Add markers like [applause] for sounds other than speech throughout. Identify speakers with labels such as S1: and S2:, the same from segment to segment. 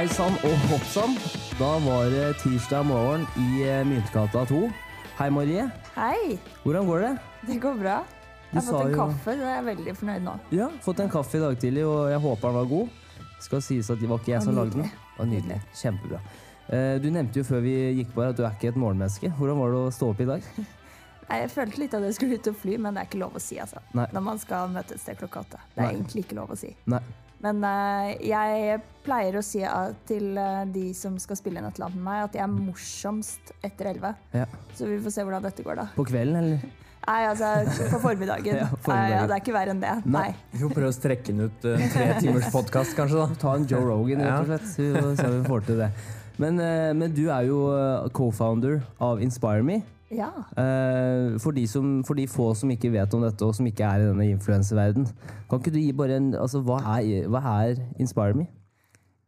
S1: Hei sann og hopp sann. Da var det tirsdag morgen i eh, Myntgata 2. Hei, Marie.
S2: Hei,
S1: Hvordan går det?
S2: det går bra. Jeg har
S1: sa
S2: fått en
S1: jo-
S2: kaffe, så jeg er veldig fornøyd nå.
S1: Ja, fått en kaffe i dag tidlig, og jeg håper den var god. Skal sies at det var ikke jeg som lagde den. Det var nydelig. Kjempebra. Eh, Du nevnte jo før vi gikk på her at du er ikke et morgenmenneske. Hvordan var det å stå opp i dag? [laughs]
S2: Nei, Jeg følte litt at jeg skulle ut og fly, men det er ikke lov å si. altså.
S1: Nei.
S2: Når man skal møte et sted klokka åtte. Det er
S1: Nei.
S2: egentlig ikke lov å si.
S1: Nei.
S2: Men eh, jeg pleier å si til eh, de som skal spille inn et eller annet med meg, at jeg er morsomst etter elleve.
S1: Ja.
S2: Så vi får se hvordan dette går, da.
S1: På kvelden, eller?
S2: Nei, altså på formiddagen. [laughs]
S1: Ja, formiddagen.
S2: Nei, ja, det er ikke verre enn det.
S1: Nei.
S3: Vi får prøve å strekke den ut uh, tre timers [laughs] podkast, kanskje. da.
S1: Ta en Joe Rogan, rett og slett. Så vi får om vi får til det. Men, men du er jo co-founder av Inspire Me.
S2: Ja.
S1: Uh, For de, som, for de få som ikke vet om dette, og som ikke er i denne influenserverdenen. kan ikke du gi bare en altså, hva, er, hva er Inspire Me?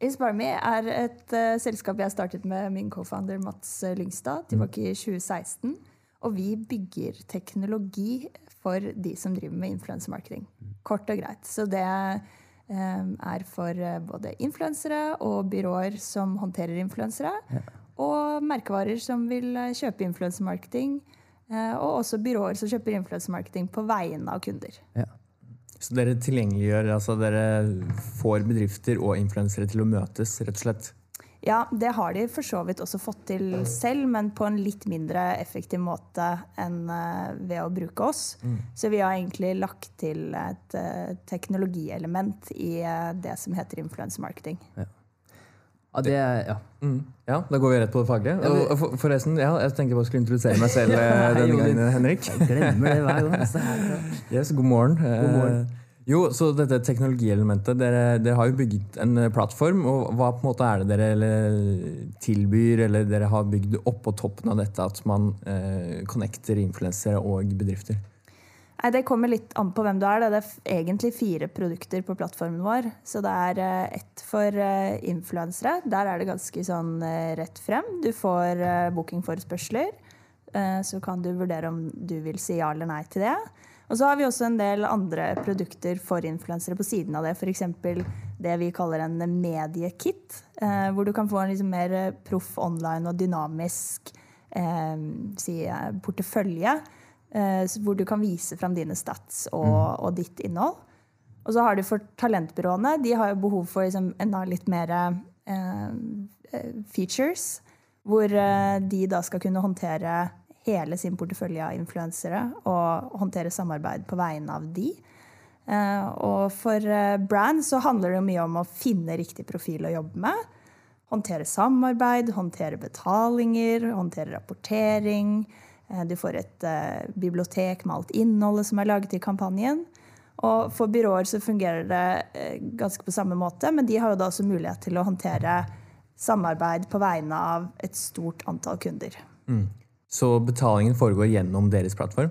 S2: Inspire Me er et uh, selskap jeg startet med min co-founder Mats eh, Lyngstad tilbake i 2016. Og vi bygger teknologi for de som driver med influensemarketing. Kort og greit. Så det um, er for både influensere og byråer som håndterer influensere. Og merkevarer som vil eh, kjøpe influensemarketing. eh, Og også byråer som kjøper influensemarketing på vegne av kunder.
S1: Ja.
S3: Så dere tilgjengeliggjør, altså dere får bedrifter og influensere til å møtes, rett og slett.
S2: Ja, det har de for så vidt også fått til selv, men på en litt mindre effektiv måte enn eh, ved å bruke oss. Så vi har egentlig lagt til et teknologielement i det som heter influensemarketing.
S1: Ja, det er, ja.
S3: Mm. Ja, da går vi rett på det faglige.
S1: Ja,
S3: Og for, forresten, ja, jeg tenkte jeg bare skulle introdusere meg selv [laughs] eh, denne gangen, Henrik.
S1: Jeg glemmer det hver gang. Så [laughs]
S3: Yes, god morgen.
S1: God morgen.
S3: Eh, Jo, så dette teknologielementet, dere, dere har jo bygget en eh, plattform. og Hva på en måte er det dere eller, tilbyr, eller dere har bygd oppå toppen av dette at man eh, connecter influensere og bedrifter?
S2: Nei, Det kommer litt an på hvem du er. Det er egentlig fire produkter på plattformen vår. Så det er eh, ett for eh, influensere. Der er det ganske sånn eh, rett frem. Du får bookingforespørsler. Så kan du vurdere om du vil si ja eller nei til det. Og så har vi også en del andre produkter for influensere på siden av det. F.eks. det vi kaller en mediekit, hvor du kan få en liksom mer proff online og dynamisk si, portefølje. Eh, hvor du kan vise fram dine stats og, og ditt innhold. Og så har du for talentbyråene. De har jo behov for liksom, enda litt mer eh, eh, features. Hvor de da skal kunne håndtere hele sin portefølje av influensere og håndtere samarbeid på vegne av de. Og for brand så handler det jo mye om å finne riktig profil å jobbe med. Håndtere samarbeid, håndtere betalinger, håndtere rapportering. Eh, Du får et eh, bibliotek med alt innholdet som er laget i kampanjen. Og for byråer så fungerer det eh, ganske på samme måte, men de har jo da også mulighet til å håndtere samarbeid på vegne av et stort antall kunder.
S3: Så betalingen foregår gjennom deres plattform?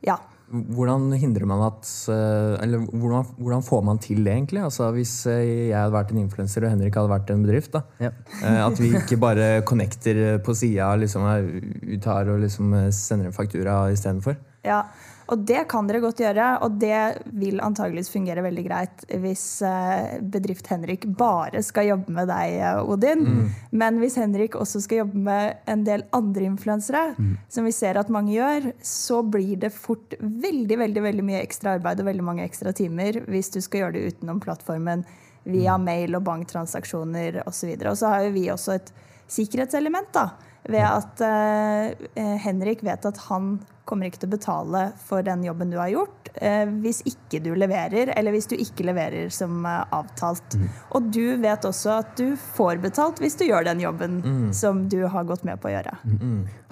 S2: Ja.
S3: Hvordan hindrer man at eh, Eller hvordan, hvordan får man til det, egentlig? Altså Hvis eh, jeg hadde vært en influenser og Henrik hadde vært en bedrift, da.
S1: Ja.
S3: Eh, At vi ikke bare connecter på sida, liksom, og liksom sender en faktura istedenfor.
S2: Ja, og det kan dere godt gjøre, og det vil antageligvis fungere veldig greit hvis eh, bedrift Henrik bare skal jobbe med deg, Odin. Odin. Men hvis Henrik også skal jobbe med en del andre influensere, som vi ser at mange gjør, så blir det fort veldig, veldig, veldig mye ekstra arbeid og veldig mange ekstra timer hvis du skal gjøre det utenom plattformen via mail og banktransaksjoner osv. Og så har jo vi også et sikkerhetselement, da. Ved at eh, Henrik vet at han kommer ikke til å betale for den jobben du har gjort, eh, hvis ikke du leverer, eller hvis du ikke leverer som eh, avtalt. Og du vet også at du får betalt hvis du gjør den jobben som du har gått med på å gjøre.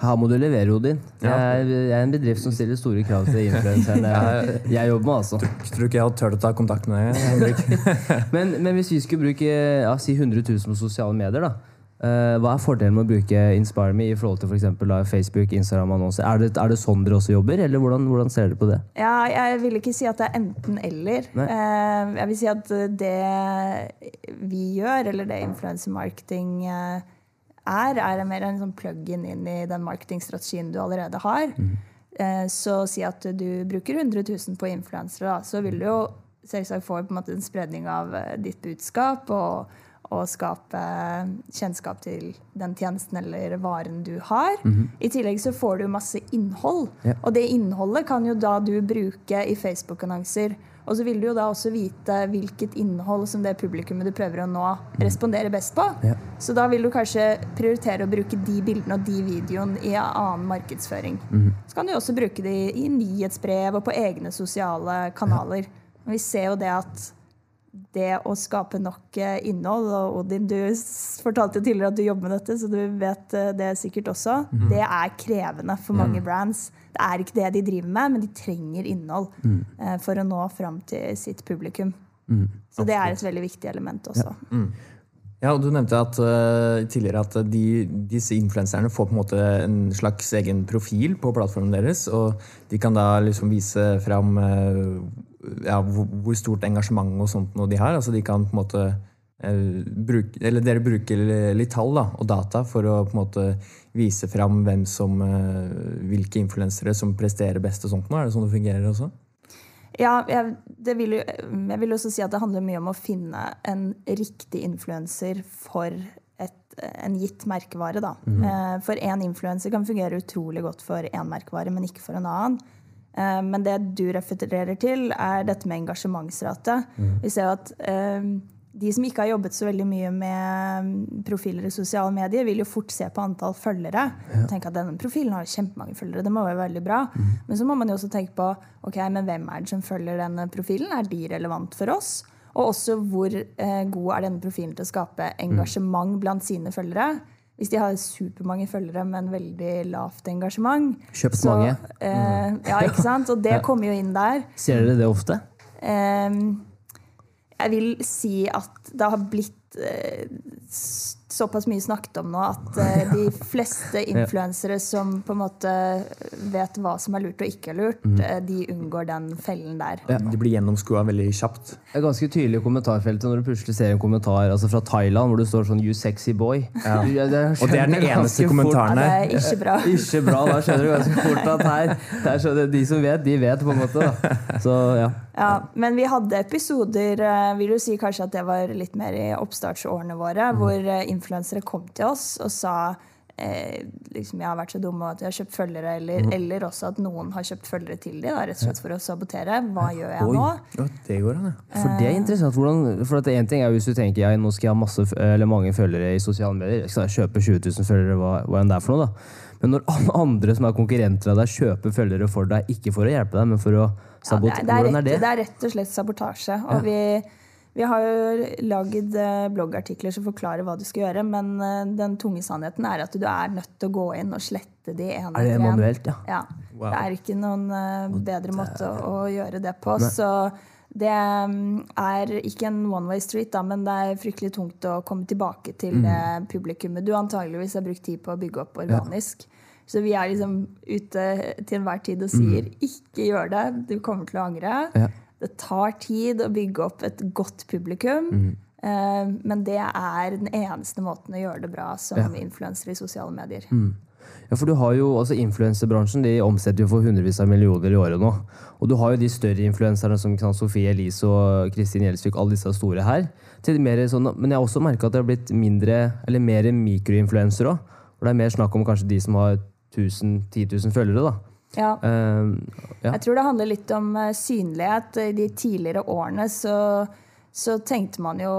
S1: Her må du levere, Odin. Jeg
S3: Ja.
S1: er, jeg er en bedrift som stiller store krav til influenserne [laughs] jeg jobber med. altså.
S3: Tror ikke jeg hadde turt å ta kontakt med deg, Henrik. [laughs]
S1: Men, men hvis vi skulle bruke ja, si 100 000 på sosiale medier, da. Eh, hva er fordelen med å bruke InspireMe i forhold til for eksempel, da, Facebook, Instagram-annonser? Er, det- er det sånn dere også jobber, eller hvordan, hvordan ser dere på det?
S2: Ja, jeg vil ikke si at det er enten-eller. Eh, jeg vil si at det vi gjør, eller det influencer-marketing eh, er, er mer en sånn plug-in inn i den marketingstrategien du allerede har. Eh, så si at du bruker 100 000 på influensere, så vil du jo selvsagt få på en måte en spredning av ditt budskap og, å skape kjennskap til den tjenesten eller varen du har.
S1: Mhm.
S2: I tillegg så får du masse innhold.
S1: yeah.
S2: Og det innholdet kan jo da du bruke i Facebook-annonser. Og så vil du jo da også vite hvilket innhold som det publikummet du prøver å nå, responderer best på.
S1: Yeah.
S2: Så da vil du kanskje prioritere å bruke de bildene og de videoene i annen markedsføring.
S1: Mhm.
S2: Så kan du også bruke de i nyhetsbrev og på egne sosiale kanaler. Og vi ser jo det at det å skape nok eh, innhold Og Odin, du fortalte jo tidligere at du jobber med dette, så du vet eh, det sikkert også. Det er krevende for mange brands. Det er ikke det de driver med, men de trenger innhold mm. for å nå fram til sitt publikum. Så det er et veldig viktig element også.
S3: Ja, og Du nevnte at, uh, tidligere at de, disse influenserne får på en måte en slags egen profil på plattformen deres. Og de kan da liksom vise fram eh, ja, hvor, stort engasjement og sånt noe de har. Altså de kan på en måte eh, bruke, eller Dere bruker litt tall da, og data for å på en måte vise fram hvem som, eh, hvilke influensere som presterer best. og sånt noe. Er det sånn det fungerer også?
S2: Ja, jeg, det vil jo, jeg vil også si at det handler mye om å finne en riktig influenser for et, en gitt merkevare. Da. Mm. For én influenser kan fungere utrolig godt for én merkevare, men ikke for en annen. Eh, Men det du refererer til, er dette med engasjementsrate. Vi ser at eh, de som ikke har jobbet så veldig mye med profiler i sosiale medier, vil jo fort se på antall følgere Ja. tenke at denne profilen har kjempemange følgere. Det må være veldig bra. Men så må man jo også tenke på ok, men hvem er det som følger denne profilen. Er de relevant for oss? Og også hvor eh, god er denne profilen til å skape engasjement blant sine følgere. Hvis de har supermange følgere, men veldig lavt engasjement
S1: Kjøpt
S2: så,
S1: mange.
S2: Eh, ja, ikke sant? Og [laughs] det kommer jo inn der.
S1: Ser dere det ofte?
S2: Eh, jeg vil si at det har blitt eh, såpass mye snakket om nå at uh, de [laughs] fleste influensere som på en måte vet hva som er lurt og ikke lurt, lurt, uh, de unngår den fellen der.
S3: Ja, De blir gjennomskua veldig kjapt.
S1: Det er ganske tydelig i kommentarfeltet når du plutselig ser en kommentar altså fra Thailand hvor du står sånn 'you sexy boy'.
S3: Ja. [laughs]
S1: Du- det er-
S3: Og det er den eneste kommentaren
S2: Ja,
S3: her.
S2: det er ikke bra. [laughs]
S1: Ikke bra. Da skjønner du ganske fort at her det skjønner, De som vet, de vet, på en måte. Da. Så ja.
S2: Ja, men vi hadde episoder eh, vil du si kanskje at det var litt mer i oppstartsårene våre, hvor eh, influensere kom til oss og sa eh, liksom, jeg har vært så dum at jeg har kjøpt følgere, eller, eller også at noen har kjøpt følgere til dem, rett og slett for å sabotere. Hva gjør jeg
S1: Oi.
S2: nå?
S3: Ja, det går an, ja.
S1: For det er interessant. Hvordan, for at en ting er Hvis du tenker jeg, nå skal jeg ha masse, eller mange følgere i sosiale medier, jeg skal kjøpe 20 000 følgere, hva, hva enn det er for noe, da. Men når andre som er konkurrenter av deg, kjøper følgere for deg, ikke for å hjelpe deg, men for å
S2: Ja, det, er, det, er
S1: Hvordan
S2: rett,
S1: er det?
S2: det er rett og slett sabotasje. Og vi, vi har jo lagd eh, bloggartikler som forklarer hva du skal gjøre, men eh, den tunge sannheten er at du er nødt til å gå inn og slette de ene
S1: Er det
S2: etter
S1: manuelt, ja?
S2: Ja.
S3: Wow.
S2: Det er ikke noen eh, bedre måte å, å gjøre det på. Så det mm, er ikke en one way street, da, men det er fryktelig tungt å komme tilbake til mm. publikummet du antageligvis har brukt tid på å bygge opp organisk. Så vi er liksom ute til enhver tid og sier ikke gjør det, du kommer til å angre.
S1: Mm. Ja.
S2: Det tar tid å bygge opp et godt publikum.
S1: Mm.
S2: eh, Men det er den eneste måten å gjøre det bra som
S1: Ja.
S2: influenser i sosiale medier.
S1: Ja, for du har jo, altså Influenserbransjen de omsetter jo for hundrevis av millioner i året nå. Og du har jo de større influenserne som sant, Sofie Elise og Kristin Gjelsvik, alle disse store her. Sånn, men jeg har også merka at det har blitt mindre, eller mer mikroinfluensere òg. Hvor det er mer snakk om kanskje de som har 1000 10 000 følgere. da.
S2: Ja.
S1: Uh, ja.
S2: Jeg tror det handler litt om eh, synlighet. I de tidligere årene så, så tenkte man jo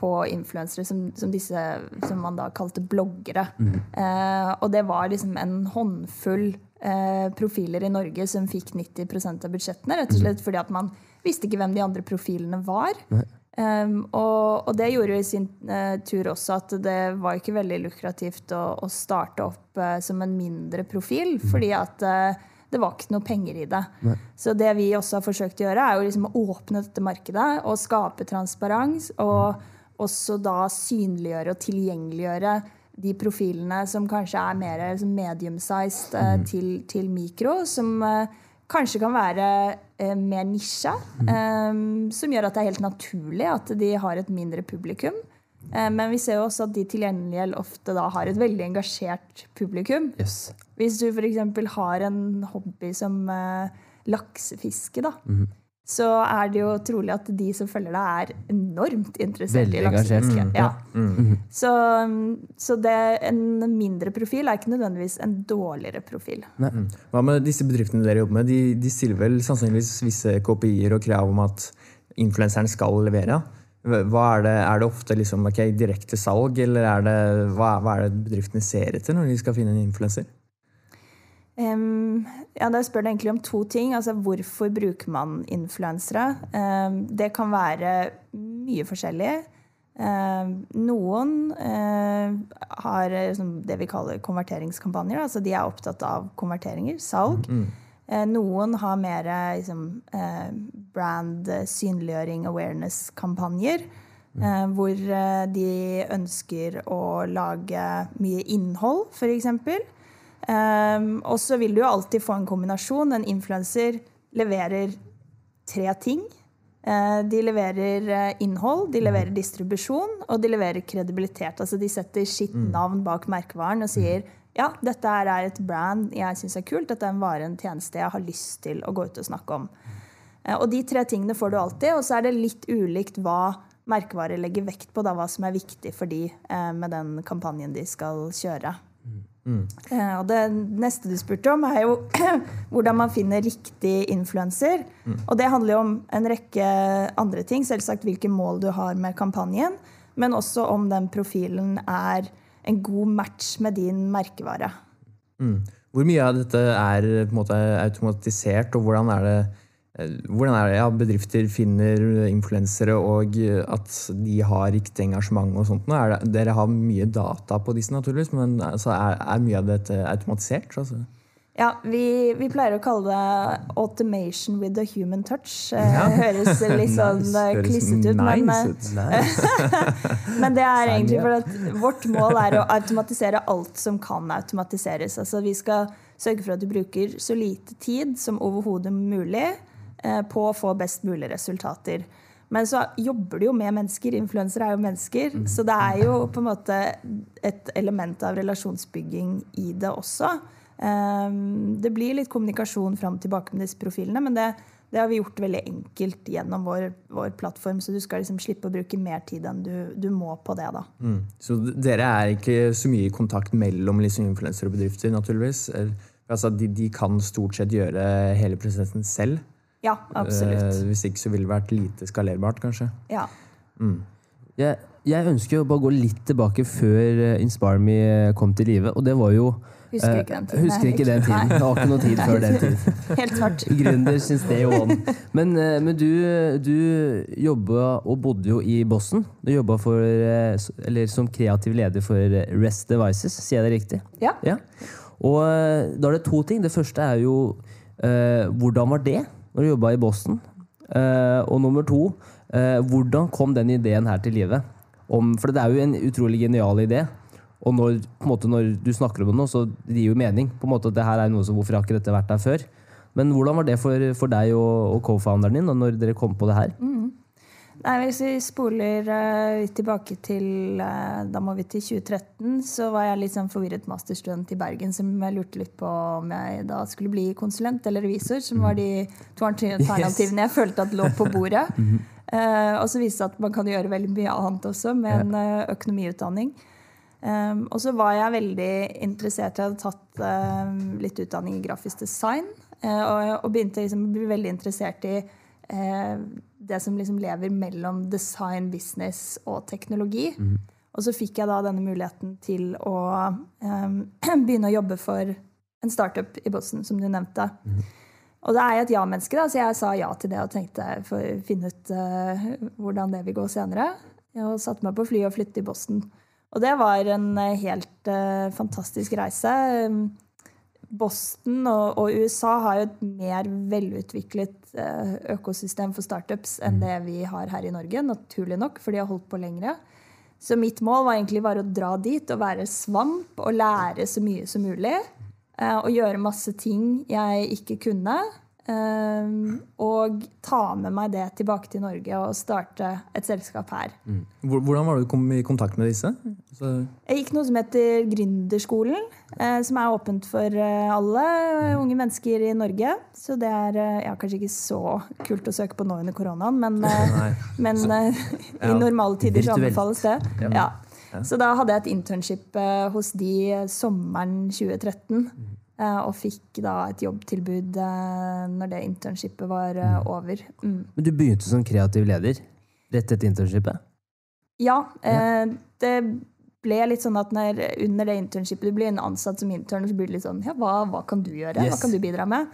S2: på influensere som, som disse som man da kalte bloggere. Eh, og det var liksom en håndfull uh, profiler i Norge som fikk 90% av budsjettene. Rett og slett fordi at man visste ikke hvem de andre profilene var. Um, og, og det gjorde jo i sin uh, tur også at det var ikke veldig lukrativt å, å starte opp uh, som en mindre profil, fordi at uh, det var ikke noe penger i det. Så det vi også har forsøkt å gjøre, er jo liksom å åpne dette markedet og skape transparens. Og også da synliggjøre og tilgjengeliggjøre de profilene som kanskje er mer medium-sized mm. til, til mikro, som kanskje kan være mer nisje. eh, som gjør at det er helt naturlig at de har et mindre publikum. Eh, men vi ser jo også at de til gjengjeld ofte da har et veldig engasjert publikum.
S1: Yes.
S2: Hvis du f.eks. har en hobby som eh, laksefiske, da, så er det jo trolig at de som følger deg, er enormt interessert
S1: Veldig
S2: i laksefiske.
S1: Mm.
S2: Ja.
S3: Mm.
S2: Så, så det, en mindre profil er ikke nødvendigvis en dårligere profil.
S3: Hva med disse bedriftene dere jobber med? De, de stiller vel sannsynligvis visse KPI-er og krav om at influenseren skal levere. Hva er, det, er det ofte liksom, okay, direkte salg, eller er det, hva, hva er det bedriftene ser etter når de skal finne en influenser?
S2: Um, ja, Da spør du egentlig om to ting. Altså, hvorfor bruker man influensere? Um, det kan være mye forskjellig. Um, noen uh, har liksom, det vi kaller konverteringskampanjer. Altså de er opptatt av konverteringer, salg. Uh, noen har mer liksom, uh, brand synliggjøring, awareness-kampanjer. Uh, hvor de ønsker å lage mye innhold, f.eks. Um, og så vil du jo alltid få en kombinasjon. En influenser leverer tre ting. Uh, de leverer uh, innhold, de leverer distribusjon, og de leverer kredibilitet. Altså de setter sitt navn bak merkevaren og sier ja, dette her er et brand jeg syns er kult, dette er en vare, en tjeneste jeg har lyst til å gå ut og snakke om. Uh, og de tre tingene får du alltid, og så er det litt ulikt hva merkevarer legger vekt på, da, hva som er viktig for de med den kampanjen de skal kjøre. Eh, og det neste du spurte om, er jo [clears throat] hvordan man finner riktig influenser. Og det handler jo om en rekke andre ting. Selvsagt hvilke mål du har med kampanjen, men også om den profilen er en god match med din merkevare.
S3: Mm. Hvor mye av dette er måte automatisert, og hvordan er det hvordan er det ja, bedrifter finner influensere, og at de har riktig engasjement? og sånt? Er det, dere har mye data på disse, naturligvis, men altså, er, er, mye av dette automatisert? Altså?
S2: Ja, vi, vi, pleier å kalle det 'automation with a human touch'. Eh,
S3: Ja. [laughs]
S2: Høres litt sånn
S3: Nice.
S2: eh, klissete ut, men,
S3: nice
S2: eh. [laughs] Men det er egentlig
S1: fordi
S2: for at vårt mål er å automatisere alt som kan automatiseres. Altså Vi skal sørge for at du bruker så lite tid som overhodet mulig eh, på å få best mulig resultater. Men så jobber du jo med mennesker. Influensere er jo mennesker. Så det er jo på en måte et element av relasjonsbygging i det også. Um, det blir litt kommunikasjon fram og tilbake med disse profilene, men det, det har vi gjort veldig enkelt gjennom vår, vår plattform, så du skal liksom slippe å bruke mer tid enn du, du må på det. da.
S3: Mm. Så dere er ikke så mye i kontakt mellom liksom influensere og bedrifter, naturligvis? Altså, de, de kan stort sett gjøre hele prosessen selv?
S2: Ja, absolutt.
S3: Eh, hvis ikke så ville det vært lite skalerbart, kanskje?
S2: Ja.
S1: Jeg, jeg ønsker jo bare å gå litt tilbake før eh, Inspire Me eh, kom til live. Og det var jo
S2: Husker
S1: eh,
S2: ikke den tiden.
S1: Husker ikke den tiden. Det var ikke noe tid før den tid. [laughs]
S2: Helt svart.
S1: Gründer since day one. Men, men du, du jobba og bodde jo i Boston. Du jobba for, eller som kreativ leder for Rest Devices, sier jeg det riktig?
S2: Ja.
S1: Ja. Og da er det to ting. Det første er jo eh, hvordan var det når du jobba i Boston? Eh, og nummer to, eh, hvordan kom den ideen her til live? For det er jo en utrolig genial idé. Og når, måte, når du snakker om det nå, så det gir jo mening. på en måte at det her er noe som, Hvorfor har ikke dette vært der før? Men hvordan var det for, for deg og, og co-founderen din da når dere kom på det her?
S2: Nei, Hvis vi spoler uh, tilbake til uh, Da må vi til 2013. Så var jeg litt sånn forvirret masterstudent i Bergen som jeg lurte litt på om jeg da skulle bli konsulent eller revisor, som var de to [laughs] alternativene jeg følte at lå på bordet. Uh, [laughs] og så viste det at man kan gjøre veldig mye annet også med en økonomiutdanning. Um, og så var jeg veldig interessert. Jeg hadde tatt litt utdanning i grafisk design. og, og begynte liksom å bli veldig interessert i det som liksom lever mellom design, business og teknologi. Og så fikk jeg da denne muligheten til å um, [clears throat] begynne å jobbe for en startup i Boston, som du nevnte. Og da er jeg et ja-menneske, da, så jeg sa ja til det og tenkte for å finne ut uh, hvordan det vil gå senere. Og satte meg på flyet og flyttet til Boston. Og det var en eh, helt uh, fantastisk reise. Boston og, og USA har jo et mer velutviklet eh, økosystem for startups enn det vi har her i Norge, naturlig nok, for de har holdt på lengre. Så mitt mål var egentlig bare å dra dit og være svamp og lære så mye som mulig. eh, og gjøre masse ting jeg ikke kunne. Um, og ta med meg det tilbake til Norge og starte et selskap her.
S3: Mm. Hvordan var det du kom i kontakt med disse? Så,
S2: Jeg gikk noe som heter Gründerskolen, eh, som er åpent for eh, alle eh, unge mennesker i Norge. Så det er eh, ja, kanskje ikke så kult å søke på nå under koronaen, men, [laughs] men i normale tider så anbefales det. Ja. Så da hadde jeg et internship hos de sommeren 2013. eh, Og fikk da et jobbtilbud eh, når det internshipet var eh, over. Mm.
S1: Men du begynte som kreativ leder rett etter internshipet?
S2: Ja, eh, det ble litt sånn at når, under det internshipet du blir en ansatt som intern, så blir det litt sånn Ja, hva, hva kan du gjøre?
S1: Yes.
S2: Hva kan du bidra med?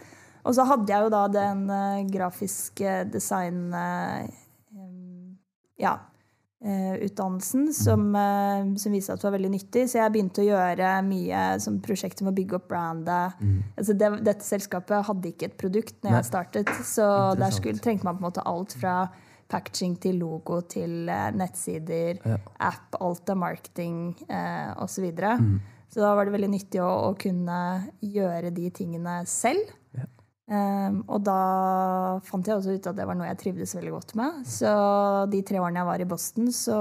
S2: Og så hadde jeg jo da den grafiske design Ja. Eh, utdannelsen som, eh, som viste at det var veldig nyttig. Så jeg begynte å gjøre mye som prosjekter med å bygge opp brandet. Altså det, dette selskapet hadde ikke et produkt når
S1: Nei.
S2: jeg startet, så der skulle, trengte man på en måte alt fra packaging til logo til eh, nettsider,
S1: Ja.
S2: app, alt av marketing eh, osv. Så, videre. så da var det veldig nyttig å, å kunne gjøre de tingene selv. Um, og da fant jeg også ut at det var noe jeg trivdes veldig godt med. Så de tre årene jeg var i Boston, så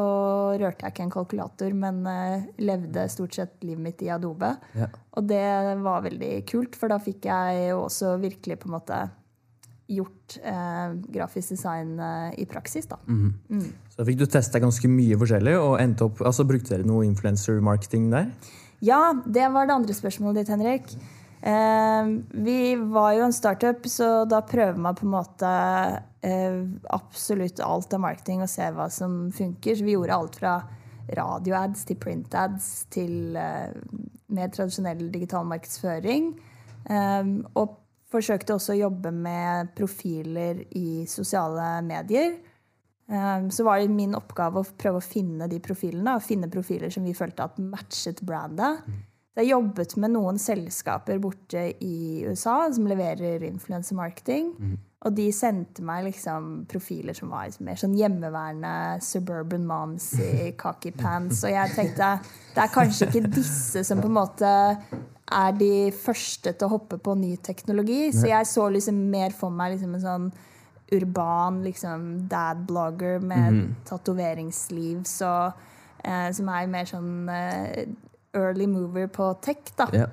S2: rørte jeg ikke en kalkulator, men uh, levde stort sett livet mitt i Adobe.
S1: Ja.
S2: Og det var veldig kult, for da fikk jeg jo også virkelig på en måte gjort uh, grafisk design uh, i praksis, da.
S3: så fikk du testa ganske mye forskjellig, og endte opp, altså brukte dere noe influencer marketing der?
S2: Ja, det var det andre spørsmålet ditt, Henrik. Eh, vi var jo en startup, så da prøver man på en måte eh, absolutt alt av marketing og ser hva som funker. Så vi gjorde alt fra radioads til printads til eh, mer tradisjonell digital markedsføring. Og forsøkte også å jobbe med profiler i sosiale medier. Så var det min oppgave å prøve å finne de profilene, og finne profiler som vi følte at matchet brandet. Så jeg jobbet med noen selskaper borte i USA som leverer influencer marketing. Og de sendte meg liksom profiler som var mer sånn hjemmeværende suburban moms i [laughs] cocky pants. Og jeg tenkte det er kanskje ikke disse som på en måte er de første til å hoppe på ny teknologi. Så jeg så liksom mer for meg liksom en sånn urban liksom dad-blogger med tatoveringsliv, så, eh, som er mer sånn eh, early mover på tech, da.
S1: Ja.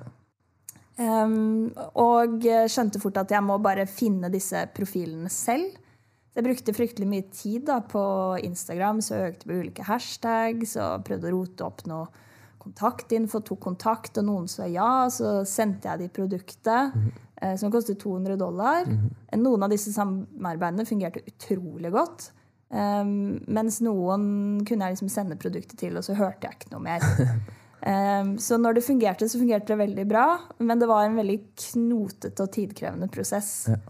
S2: Um, og skjønte fort at jeg må bare finne disse profilene selv. Så jeg brukte fryktelig mye tid da, på Instagram, så økte på ulike hashtags og prøvde å rote opp noe kontaktinfo, tok kontakt, og noen sa ja. Så sendte jeg de produktet, eh, som kostet 200 dollar. Noen av disse samarbeidene fungerte utrolig godt. Um, mens noen kunne jeg liksom sende produktet til, og så hørte jeg ikke noe mer. [laughs] Um, så når det fungerte, så fungerte det veldig bra. Men det var en veldig knotete og tidkrevende prosess.
S1: Ja.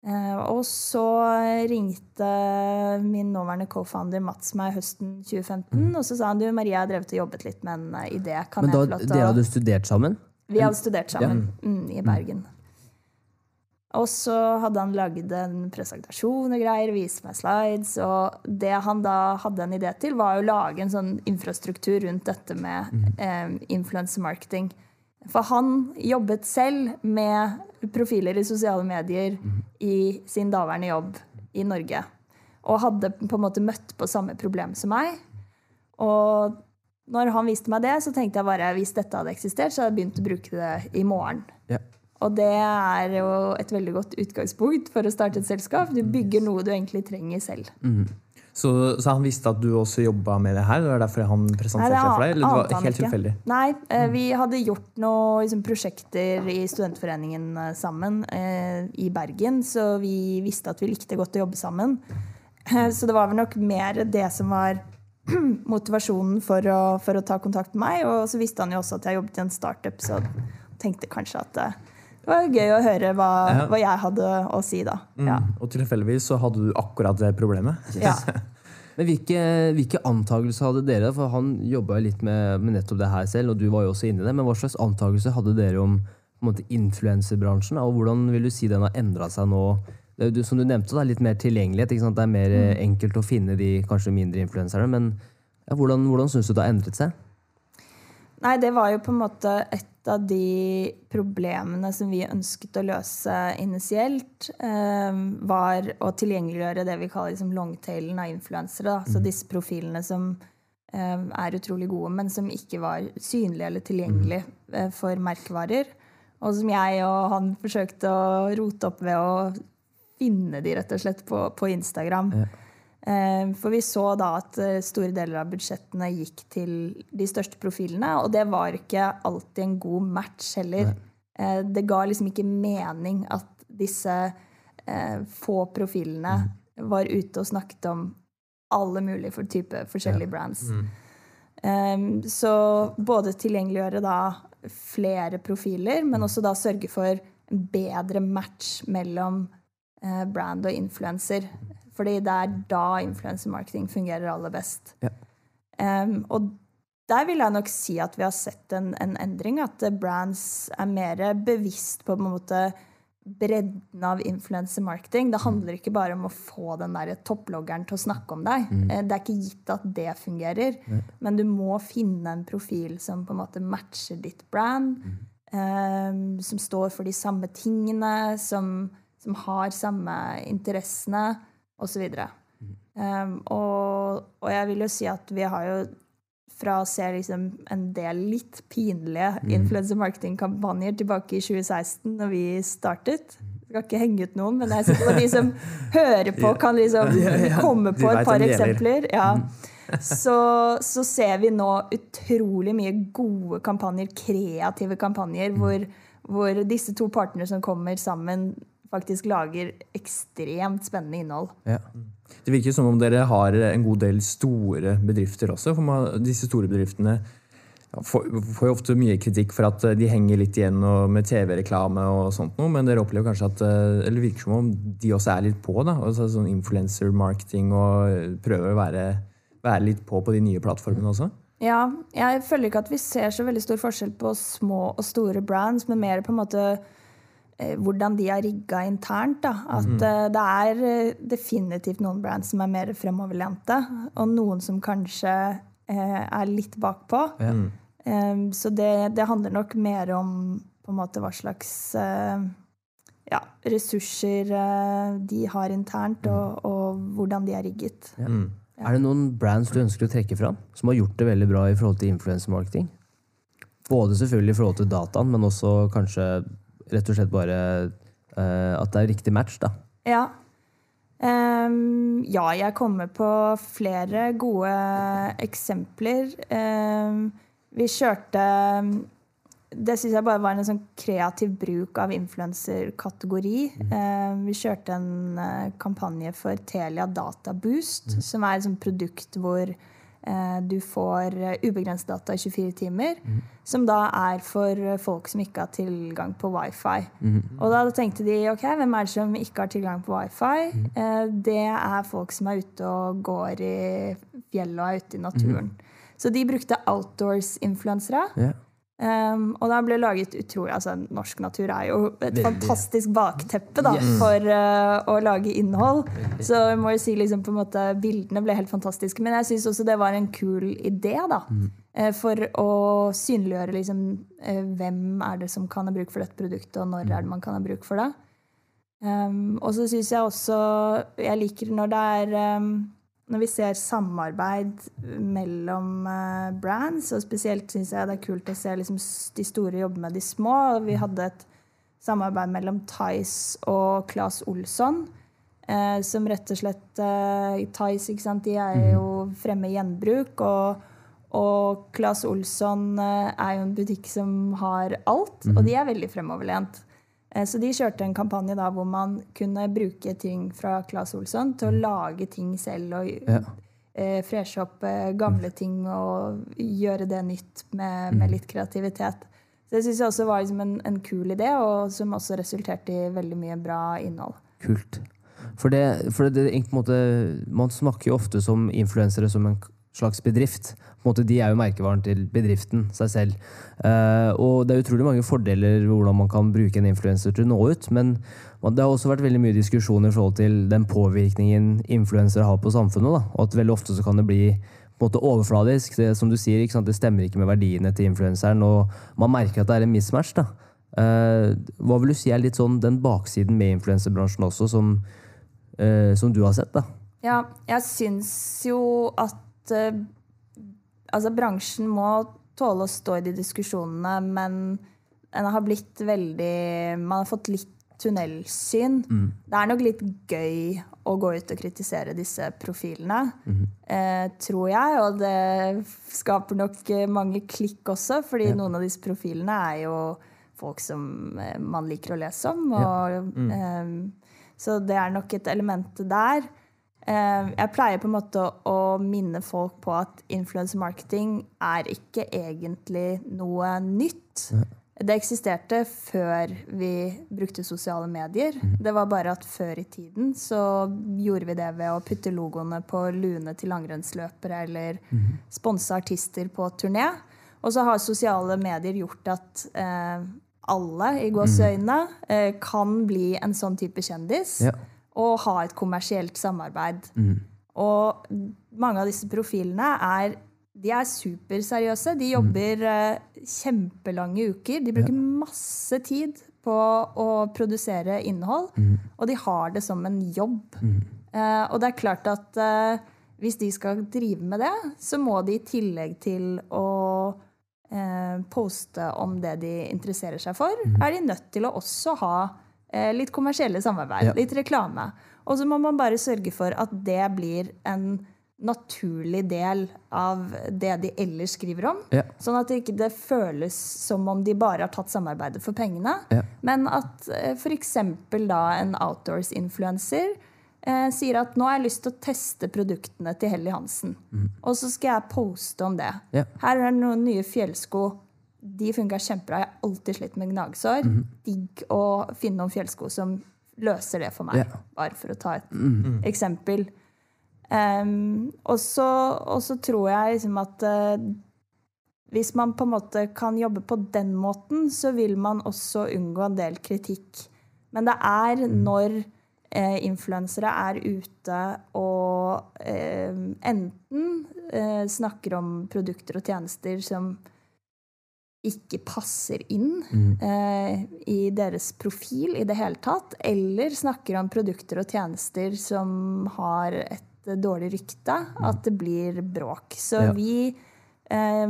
S2: Uh, og så ringte min nåværende co-founder Mats meg høsten 2015. Og så sa han du, Maria har drevet og jobbet litt med en uh, idé. Kan
S1: Men da,
S2: jeg få lov til
S1: dere hadde studert sammen?
S2: Vi hadde studert sammen mm, i Bergen. Og så hadde han lagd en presentasjon og greier, vist meg slides. Og det han da hadde en idé til, var å lage en sånn infrastruktur rundt dette med eh, influencer marketing. For han jobbet selv med profiler i sosiale medier i sin daværende jobb i Norge. Og hadde på en måte møtt på samme problem som meg. Og når han viste meg det, så tenkte jeg bare hvis dette hadde eksistert, så hadde jeg begynt å bruke det i morgen.
S1: Ja.
S2: Og det er jo et veldig godt utgangspunkt for å starte et selskap. Du bygger noe du egentlig trenger selv.
S3: Så, så han visste at du også jobba med det her? Det var derfor han presenterte
S2: Nei, det
S3: seg for deg? Eller det var helt tilfeldig?
S2: Nei, eh, vi hadde gjort noen liksom, prosjekter i studentforeningen eh, sammen eh, i Bergen, så vi visste at vi likte godt å jobbe sammen. Eh, Så det var vel nok mer det som var [clears throat] motivasjonen for å, for å ta kontakt med meg. Og så visste han jo også at jeg jobbet i en startup, så tenkte kanskje at det var gøy å høre hva,
S3: Ja.
S2: hva jeg hadde å si, da. Ja.
S3: Mm. Og tilfeldigvis så hadde du akkurat det problemet.
S2: Ja. [laughs]
S1: Men hvilke, hvilke antakelser hadde dere? For han jobba jo litt med, med nettopp det her selv, og du var jo også inni det. Men hva slags antakelser hadde dere om på en måte, influenserbransjen? Og hvordan vil du si den har endra seg nå? Det er du- som du nevnte, da, litt mer tilgjengelighet. Ikke sant? Det er mer mm. enkelt å finne de kanskje mindre influenserne. Men ja, hvordan, hvordan syns du det har endret seg?
S2: Nei, det var jo på en måte et av de problemene som vi ønsket å løse initielt, eh, var å tilgjengeliggjøre det vi kaller liksom longtailen av influensere. Altså disse profilene som eh, er utrolig gode, men som ikke var synlige eller tilgjengelige eh, for merkevarer. Og som jeg og han forsøkte å rote opp ved å finne de rett og slett på, på Instagram. Ja. Eh, for vi så da at eh, store deler av budsjettene gikk til de største profilene, og det var ikke alltid en god match heller. Nei. Eh, det ga liksom ikke mening at disse få profilene mm. var ute og snakket om alle mulige for type forskjellige ja. brands. Mm. Så både tilgjengeliggjøre da flere profiler, men også da sørge for bedre match mellom brand og influenser. Fordi det er da influensemarketing fungerer aller best. Ja. Um, og der vil jeg nok si at vi har sett en, en endring. At brands er mer bevisst på, på en måte bredden av influensemarketing. Det handler ikke bare om å få den der topploggeren til å snakke om deg. Mm. Eh, det er ikke gitt at det fungerer, ja. men du må finne en profil som på en måte matcher ditt brand. Mm. Um, som står for de samme tingene, som, som har samme interessene osv. Um, og, og jeg vil jo si at vi har jo fra å se liksom en del litt pinlige mm. influencer marketing-kampanjer tilbake i 2016, når vi startet. Jeg skal ikke henge ut noen, men jeg synes [laughs] på de som hører på, kan liksom komme på et par eksempler. Ja. Mm. Så, så, ser vi nå utrolig mye gode kampanjer, kreative kampanjer, mm. hvor, hvor disse to partene som kommer sammen, faktisk lager ekstremt spennende innhold. Ja.
S3: Det virker som om dere har en god del store bedrifter også. for man, Disse store bedriftene får, får jo ofte mye kritikk for at de henger litt igjen med TV-reklame, og sånt noe, men dere opplever kanskje at eh, eller virker som om de også er litt på. da, altså sånn Influencer-marketing og prøver å være, være litt på på de nye plattformene også?
S2: Ja, jeg føler ikke at vi ser så veldig stor forskjell på små og store brands, men mer på en måte Eh, hvordan de er rigga internt. Da. At mm. det er eh, definitivt noen brands som er mer fremoverlente, og noen som kanskje er litt bakpå. Mm. Um, så det, det, handler nok mer om på en måte hva slags uh, ja, ressurser uh, de har internt, mm. og, og, hvordan de er rigget. Ja. Mm.
S1: Er det noen brands du ønsker å trekke fram, som har gjort det veldig bra i forhold til influensemarketing? Både selvfølgelig i forhold til dataen, men også kanskje rett og slett bare uh, at det er riktig match, da.
S2: Ja. Um, ja, jeg kommer på flere gode eksempler. Um, vi kjørte Det syns jeg bare var en sånn kreativ bruk av influenserkategori. Mm. Um, vi kjørte en uh, kampanje for Telia Databoost, mm. som er et sånt produkt hvor Eh, du får eh, ubegrenset data i 24 timer, mm. som da er for folk som ikke har tilgang på wifi. Mm. Og da tenkte de ok, hvem er det som ikke har tilgang på wifi? Mm. Det er folk som er ute og går i fjellet og er ute i naturen. Så de brukte outdoors-influensere. Yeah. Um, og da ble laget utrolig altså Norsk natur er jo et Veldig. fantastisk bakteppe da, yes. for uh, å lage innhold. Veldig. Så jeg må jo si liksom, på en måte, bildene ble helt fantastiske. Men jeg syns også det var en kul idé. da, mm. uh, For å synliggjøre liksom, uh, hvem er det som kan ha bruk for dette produktet, og når mm. er det man kan ha bruk for det. Um, og så syns jeg også Jeg liker når det er um, når vi ser samarbeid mellom uh, brands, og spesielt syns jeg det er kult å se liksom, de store jobbe med de små. Vi mm. hadde et samarbeid mellom Tice og Claes Olsson. Uh, som rett og slett uh, Tice ikke sant? de er mm. jo fremme i gjenbruk. Og, og Claes Olsson er jo en butikk som har alt, og de er veldig fremoverlent. Eh, så de kjørte en kampanje da hvor man kunne bruke ting fra Claes Olsson til å mm. lage ting selv og ja. eh, freshe opp eh, gamle mm. ting og gjøre det nytt med, med mm. litt kreativitet. Så Det syns jeg også var liksom en, en, kul idé, og som også resulterte i veldig mye bra innhold.
S1: Kult. For, det, for det, det, måte, Man snakker jo ofte som influensere som en slags bedrift. Måte, de er jo merkevaren til bedriften seg selv. Uh, og det er utrolig mange fordeler hvordan man kan bruke en influenser til å nå ut. Men det har også vært veldig mye diskusjon i forhold til den påvirkningen influensere har på samfunnet. Da. Og at veldig ofte så kan det bli på en måte overfladisk. Det, som du sier, det stemmer ikke med verdiene til influenseren, og man merker at det er en mismatch. da. Uh, hva vil du si er litt sånn den baksiden med influenserbransjen også, som, uh, som du har sett? da?
S2: Ja, jeg syns jo at altså bransjen må tåle å stå i de diskusjonene, men en har blitt veldig Man har fått litt tunnelsyn. Det er nok litt gøy å gå ut og kritisere disse profilene, eh, tror jeg. Og det skaper nok eh, mange klikk også, fordi noen av disse profilene er jo folk som eh, man liker å lese om. Og, eh, så det er nok et element der. Eh, Jeg pleier på en måte å minne folk på at influence-marketing er ikke egentlig noe nytt. Det eksisterte før vi brukte sosiale medier. Det var bare at før i tiden så gjorde vi det ved å putte logoene på luene til langrennsløpere eller sponse artister på turné. Og så har sosiale medier gjort at eh, alle i gåseøynene eh, kan bli en sånn type kjendis
S1: Ja.
S2: Og ha et kommersielt samarbeid. Og mange av disse profilene er de er superseriøse. De jobber mm. kjempelange uker. De bruker masse tid på å produsere innhold. Og de har det som en jobb. Eh, og det er klart at eh, hvis de skal drive med det, så må de i tillegg til å eh, poste om det de interesserer seg for, er de nødt til å også ha litt kommersielle samarbeid,
S1: Ja.
S2: litt reklame. Og så må man bare sørge for at det blir en naturlig del av det de ellers skriver om.
S1: Ja.
S2: Sånn at det ikke det føles som om de bare har tatt samarbeidet for pengene.
S1: Ja.
S2: Men at eh, f.eks. da en outdoors-influencer eh, sier at nå har jeg lyst til å teste produktene til Helly Hansen. Og så skal jeg poste om det.
S1: Ja.
S2: Her er det noen nye fjellsko. De funka kjempebra. Jeg har alltid slitt med gnagsår. Digg å finne noen fjellsko som løser det for meg.
S1: yeah.
S2: Bare for å ta et eksempel. Em, og så og så tror jeg liksom at uh, hvis man på en måte kan jobbe på den måten, så vil man også unngå en del kritikk. Men det er når eh, influensere er ute og eh, enten eh, snakker om produkter og tjenester som ikke passer inn eh, i deres profil i det hele tatt, eller snakker om produkter og tjenester som har et dårlig rykte, at det blir bråk. Så
S1: Ja.
S2: vi eh,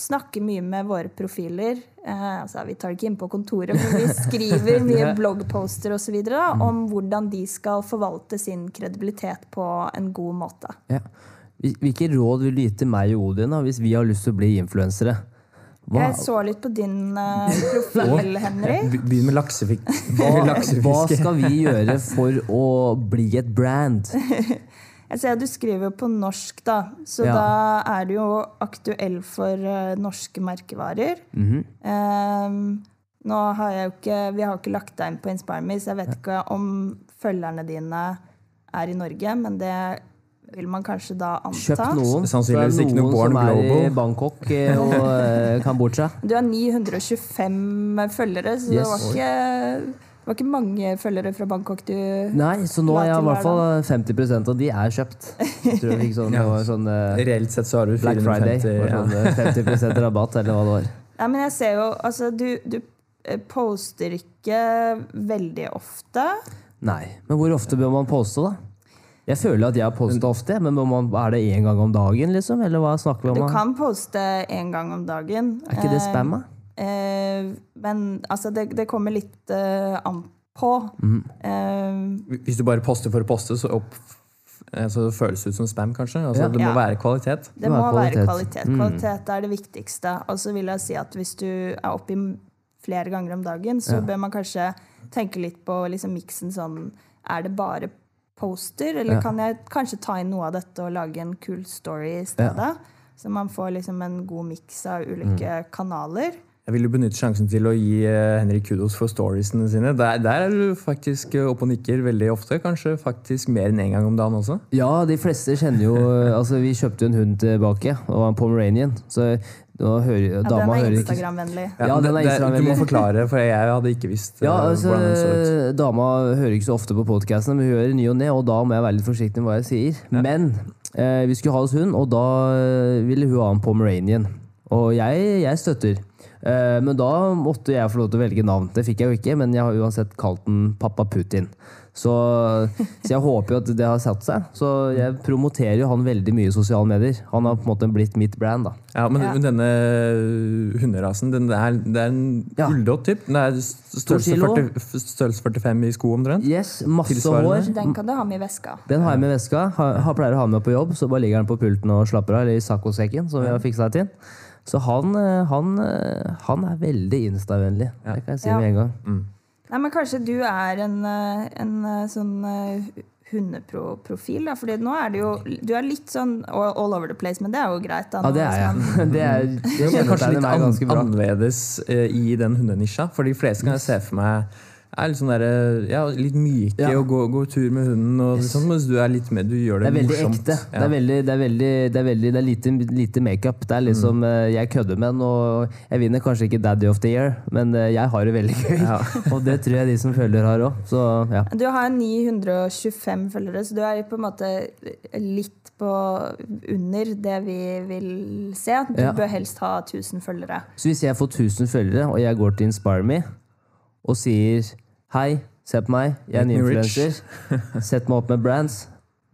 S2: snakker mye med våre profiler. Eh, altså, vi tar det ikke inn på kontoret, men vi [laughs] skriver mye bloggposter og så videre, om hvordan de skal forvalte sin kredibilitet på en god måte.
S1: Ja. Hvilke råd vil du gi til meg og Odin da, hvis vi har lyst til å bli influensere? Hva,
S2: Jeg så litt på din uh, profil,
S3: Henrik. Begynn med laksefisk.
S1: hva, [laughs] hva skal vi gjøre for å bli et brand? [laughs]
S2: Jeg ser at du skriver på norsk, da. Så
S1: Ja.
S2: da er du jo aktuell for uh, norske merkevarer.
S1: Mm
S2: -hmm. um, nå har jeg jo ikke, Vi har jo ikke lagt deg inn på Inspire Me, så jeg vet ikke om følgerne dine er i Norge, men det vil man kanskje da anta.
S1: Kjøpt noen.
S3: Sannsynligvis ikke noe Born Global.
S1: noen som er i Bangkok eh, og eh, Kambodsja. [laughs]
S2: Du har 925 følgere, så det, var ikke, det var ikke mange følgere fra Bangkok du
S1: Nei, så nå er jeg i hvert fall 50% av de er kjøpt. Jeg tror jeg fikk sånn, [laughs]
S3: Ja.
S1: sånn uh,
S3: Reelt sett så har du
S1: Black Friday.
S3: 450 ja.
S1: sånn eh, 50% rabatt, eller hva det var. [laughs]
S2: Ja, men jeg ser jo Altså, du, du poster ikke veldig ofte.
S1: Nei, men hvor ofte bør man poste, da? Jeg føler at jeg har postet ofte, men må man, er det én gang om dagen, liksom? Eller hva snakker vi om? Du
S2: kan poste én gang om dagen.
S1: Er ikke det spam, da?
S2: Eh, men altså, det, det kommer litt eh, an på.
S1: Mm.
S2: Eh,
S3: Hvis du bare poster for å poste, så, opp, så det føles det ut som spam, kanskje. Altså,
S1: Ja.
S3: Det må
S2: Ja.
S3: være kvalitet.
S2: det
S1: må være kvalitet.
S2: kvalitet.
S1: Mm.
S2: Er det viktigste. Og så vil jeg si at hvis du er oppe flere ganger om dagen, så
S1: Ja.
S2: bør man kanskje tenke litt på liksom miksen sånn Er det bare poster, eller
S1: Ja.
S2: kan jeg kanskje ta inn noe av dette og lage en kul story i stedet? Så man får liksom en god miks av ulike
S1: Mm.
S2: kanaler.
S3: Jeg vil jo benytte sjansen til å gi eh, Henrik kudos for storiesene sine. Der, der er du faktisk eh, oppe og nikker veldig ofte. Kanskje faktisk mer enn én gang om dagen også.
S1: Ja, de fleste kjenner jo Altså, vi kjøpte jo en hund tilbake, og en pomeranian. Så hører,
S2: Ja, den er Instagram-vennlig.
S1: Ja, den er
S3: det- Du må forklare, for jeg hadde ikke visst
S1: Ja,
S3: eh,
S1: altså,
S3: hvordan den så ut.
S1: Dama hører ikke så ofte på podkasten, men hun hører ny og ne, og da må jeg være litt forsiktig med hva jeg sier. Men eh, vi skulle ha oss hund, og da eh, ville hun ha en pomeranian. Og jeg, jeg støtter. Eh, men da måtte jeg få lov til å velge navn. Det fikk jeg jo ikke, men jeg har uansett kalt den Pappa Putin. Så, så jeg håper jo at det har satt seg. Så jeg promoterer jo han veldig mye i sosiale medier. Han har på en måte blitt mitt brand. da.
S3: Ja, men,
S2: Ja.
S3: men denne hunderasen, den er, det er en
S1: Ja.
S3: bulldog typ? Den er størrelse, 40, størrelse 45 i sko omtrent?
S1: Yes, Masse hår.
S2: Den kan du ha med i veska.
S1: Den har jeg med i veska. Ha, har pleier å ha med på jobb, så bare ligger den på pulten og slapper av. Eller i saccosekken, som vi har fiksa til. Så han, eh, han, eh, han er veldig Insta-vennlig. Det kan jeg si
S2: Ja.
S1: med en gang.
S2: Nei, men kanskje du er en, eh, en eh, sånn eh, hundeprofil, da. Fordi nå er det jo Du er litt sånn all over the place, men det er jo greit. Da,
S1: Ja, det er jeg. [laughs] Det, er, det
S3: Det er kanskje litt an, annerledes i den hundenisja. For de fleste kan jeg se for meg er litt, sånn der, ja, litt myke
S1: Ja.
S3: og gå, går, tur med hunden. Og sånn, mens du er litt med, du gjør
S1: Det
S3: det,
S1: er veldig
S3: morsomt.
S1: ekte. Det
S3: Ja.
S1: er, veldig, det er, veldig, det er, veldig, det er lite, lite makeup. Det er liksom mm. Jeg kødder med den, og jeg vinner kanskje ikke Daddy of the Year, men eh, jeg har det veldig gøy.
S3: Ja. [laughs]
S1: og det tror jeg de som følger, har òg. Ja.
S2: Du har 925 følgere, så du er på en måte litt på under det vi vil se. Du
S1: Ja.
S2: bør helst ha 1000 følgere.
S1: Så hvis jeg får 1000 følgere, og jeg går til Inspire Me og sier hei, se på meg, jeg er en influenser, sett meg opp med brands,